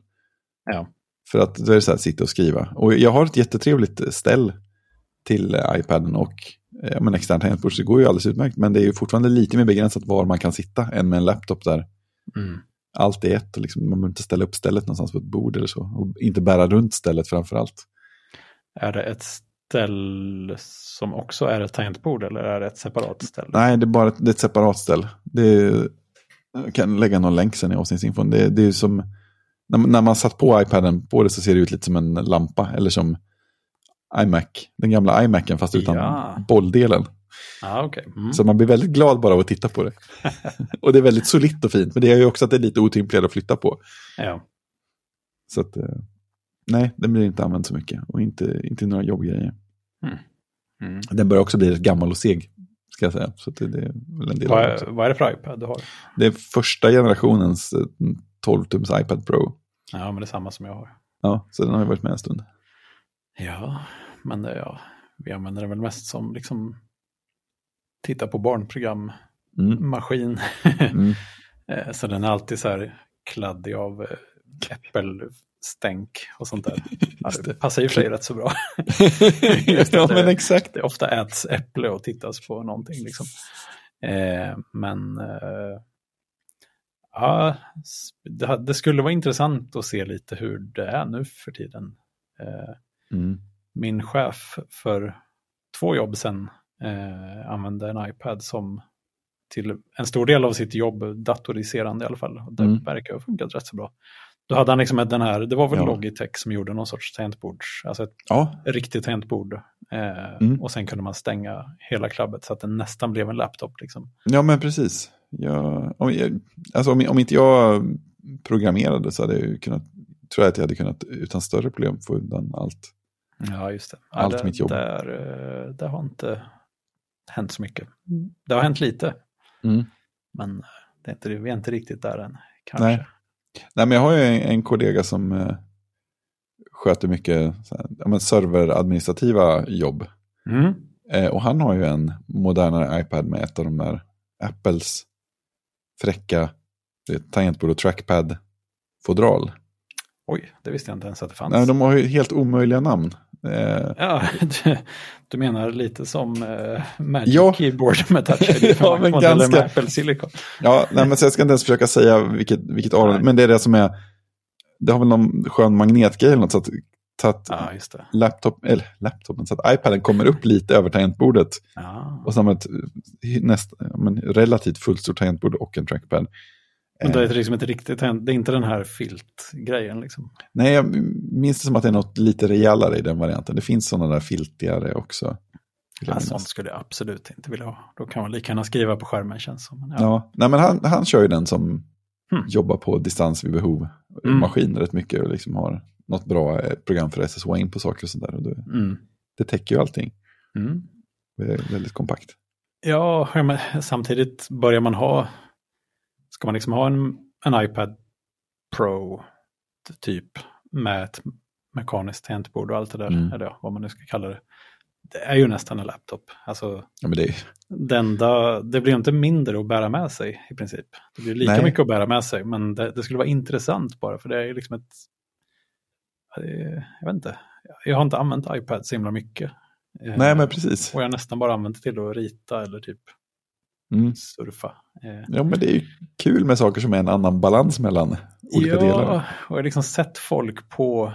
Ja. För att då är det så här, sitta och skriva. Och jag har ett jättetrevligt ställ till eh, iPaden och eh, men externt tangentbord, så det går ju alldeles utmärkt. Men det är ju fortfarande lite mer begränsat var man kan sitta än med en laptop där Mm. allt är ett och liksom, man behöver inte ställa upp stället någonstans på ett bord eller så. Och inte bära runt stället framför allt. Är det ett ställ som också är ett tangentbord eller är det ett separat ställ? Nej, det är bara ett, det är ett separat ställ. Det är, jag kan lägga någon länk sen i avsnittsinfon. Det, det är som, när, man- när man satt på iPaden på det så ser det ut lite som en lampa. Eller som iMac, den gamla iMacen fast utan Ja. bolldelen. Ja, okej. Mm. Så man blir väldigt glad bara av att titta på det. (laughs) och det är väldigt solitt och fint, men det är ju också att det är lite otympligare att flytta på. Ja. Så att, eh, nej, den blir inte använd så mycket och inte, inte några jobbgrejer. Mm. Den börjar också bli rätt gammal och seg, ska jag säga. Så det, det är väl en del Vad, är, vad är det för iPad du har? Det är första generationens eh, 12-tums iPad Pro. Ja, men det är samma som jag har. Ja, så den har ju varit med en stund. Ja, men det, ja, vi använder den väl mest som liksom titta på barnprogram, Mm. maskin. Mm. (laughs) Eh, så den är alltid så här kladdig av eh, äppelstänk och sånt där. Ja, (laughs) Just det passar och för sig rätt så bra. (laughs) ja, det. men exakt. Det ofta äts äpple och tittas på någonting. Liksom. Eh, men eh, ja, det, det skulle vara intressant att se lite hur det är nu för tiden. Eh, Mm. min chef för två jobb sen eh, använde en iPad som till en stor del av sitt jobb datoriserande i alla fall. Det Mm. verkar ha funkat rätt så bra. Då hade han liksom den här, det var väl Ja. Logitech som gjorde någon sorts tangentbords, alltså ett Ja, riktigt tangentbord. Eh, Mm. Och sen kunde man stänga hela klabbet så att den nästan blev en laptop. Liksom. ja, men precis. Jag, om, jag, alltså, om, om inte jag programmerade så hade jag kunnat, tror jag att jag hade kunnat utan större problem få undan allt. Ja, just det. Ja, Allt det, mitt jobb. Där, eh, det har inte hänt så mycket. Det har hänt lite, Mm. men det är inte, vi är inte riktigt där än. Kanske. Nej. Nej, men jag har ju en, en kollega som eh, sköter mycket här, ja, serveradministrativa jobb. Mm. Eh, och han har ju en modernare iPad med ett av de där Apples fräcka tangentbord och trackpad-fodral. Oj, det visste jag inte ens att det fanns. Nej, de har ju helt omöjliga namn. Eh, Ja, (laughs) du, du menar lite som eh, Magic Ja. Keyboard med (laughs) touch Ja, men ganska. med Apple Silicon. ja, nej, men så jag ska inte ens försöka säga vilket, vilket av men det är det som är, det har väl någon skön magnetgrej eller något, så att, så att Ja, laptop, eller laptopen, så att iPaden kommer upp lite över tangentbordet. Ja. Och så har man ett näst, men relativt fullstort tangentbord och en trackpad. Men det är liksom ett riktigt, det är inte den här filtgrejen liksom. Nej, jag minns det som att det är något lite rejälare i den varianten. Det finns sådana där filtigare också. Ja, sånt skulle jag absolut inte vilja ha. Då kan man lika gärna skriva på skärmen känns som. Ja. Ja, nej, men han, han kör ju den som Hmm. jobbar på distans vid behov. Mm. Maskin rätt mycket och liksom har något bra eh, program för att SSH in på saker och sånt där. Och det, Mm. det täcker ju allting. Mm. Det är väldigt kompakt. Ja, men samtidigt börjar man ha, ska man liksom ha en, en iPad Pro typ med ett mekaniskt tangentbord och allt det där, Mm. eller vad man nu ska kalla det. Det är ju nästan en laptop. Alltså, Ja, det, det, enda, det blir ju inte mindre att bära med sig i princip. Det blir lika Nej. mycket att bära med sig, men det, det skulle vara intressant bara, för det är ju liksom ett... Jag vet inte. jag har inte använt iPad så himla mycket. Eh, Nej, men precis. Och jag har nästan bara använt det till att rita eller typ Mm. surfa. Eh, Ja, men det är ju kul med saker som är en annan balans mellan olika ja, delar. och jag har liksom sett folk på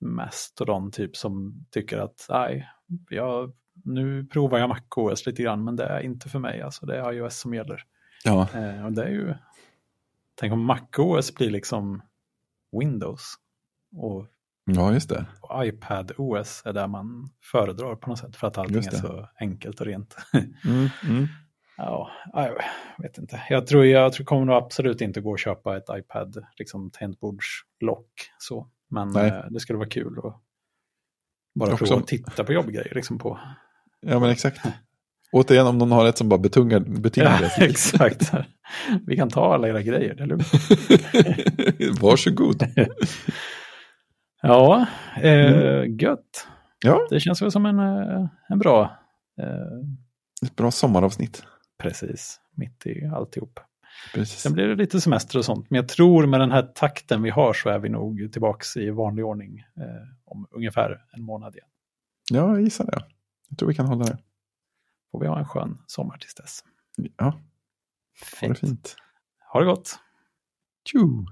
Mastodon typ som tycker att nej, jag, nu provar jag MacOS lite grann men det är inte för mig. Alltså det är iOS som gäller. Ja, Eh, och det är ju, tänk om MacOS blir liksom Windows och, ja just det. och iPad OS är där man föredrar på något sätt för att allting är så enkelt och rent. Mm, mm. Ja, jag vet inte. Jag tror jag tror kommer nog absolut inte gå att köpa ett iPad, liksom tangentbordslock så. Men Nej. eh, det skulle vara kul att bara Också- prova att titta på jobbgrejer liksom på. Ja, men exakt. Återigen, om någon har ett som bara betungar, betingar Ja, (laughs) exakt. Vi kan ta alla era grejer, det är lugnt. (laughs) Varsågod. (laughs) Ja, eh, gött. Ja, Det känns väl som en, eh, en bra, eh, ett bra sommaravsnitt. Precis, mitt i alltihop. Precis. Sen blir det lite semester och sånt, men jag tror med den här takten vi har så är vi nog tillbaks i vanlig ordning eh, om ungefär en månad igen. Ja, jag gissar det. Jag tror vi kan hålla det. Får vi ha en skön sommar tills dess. Ja, ha det Fint. fint. Ha det gott! Tjo!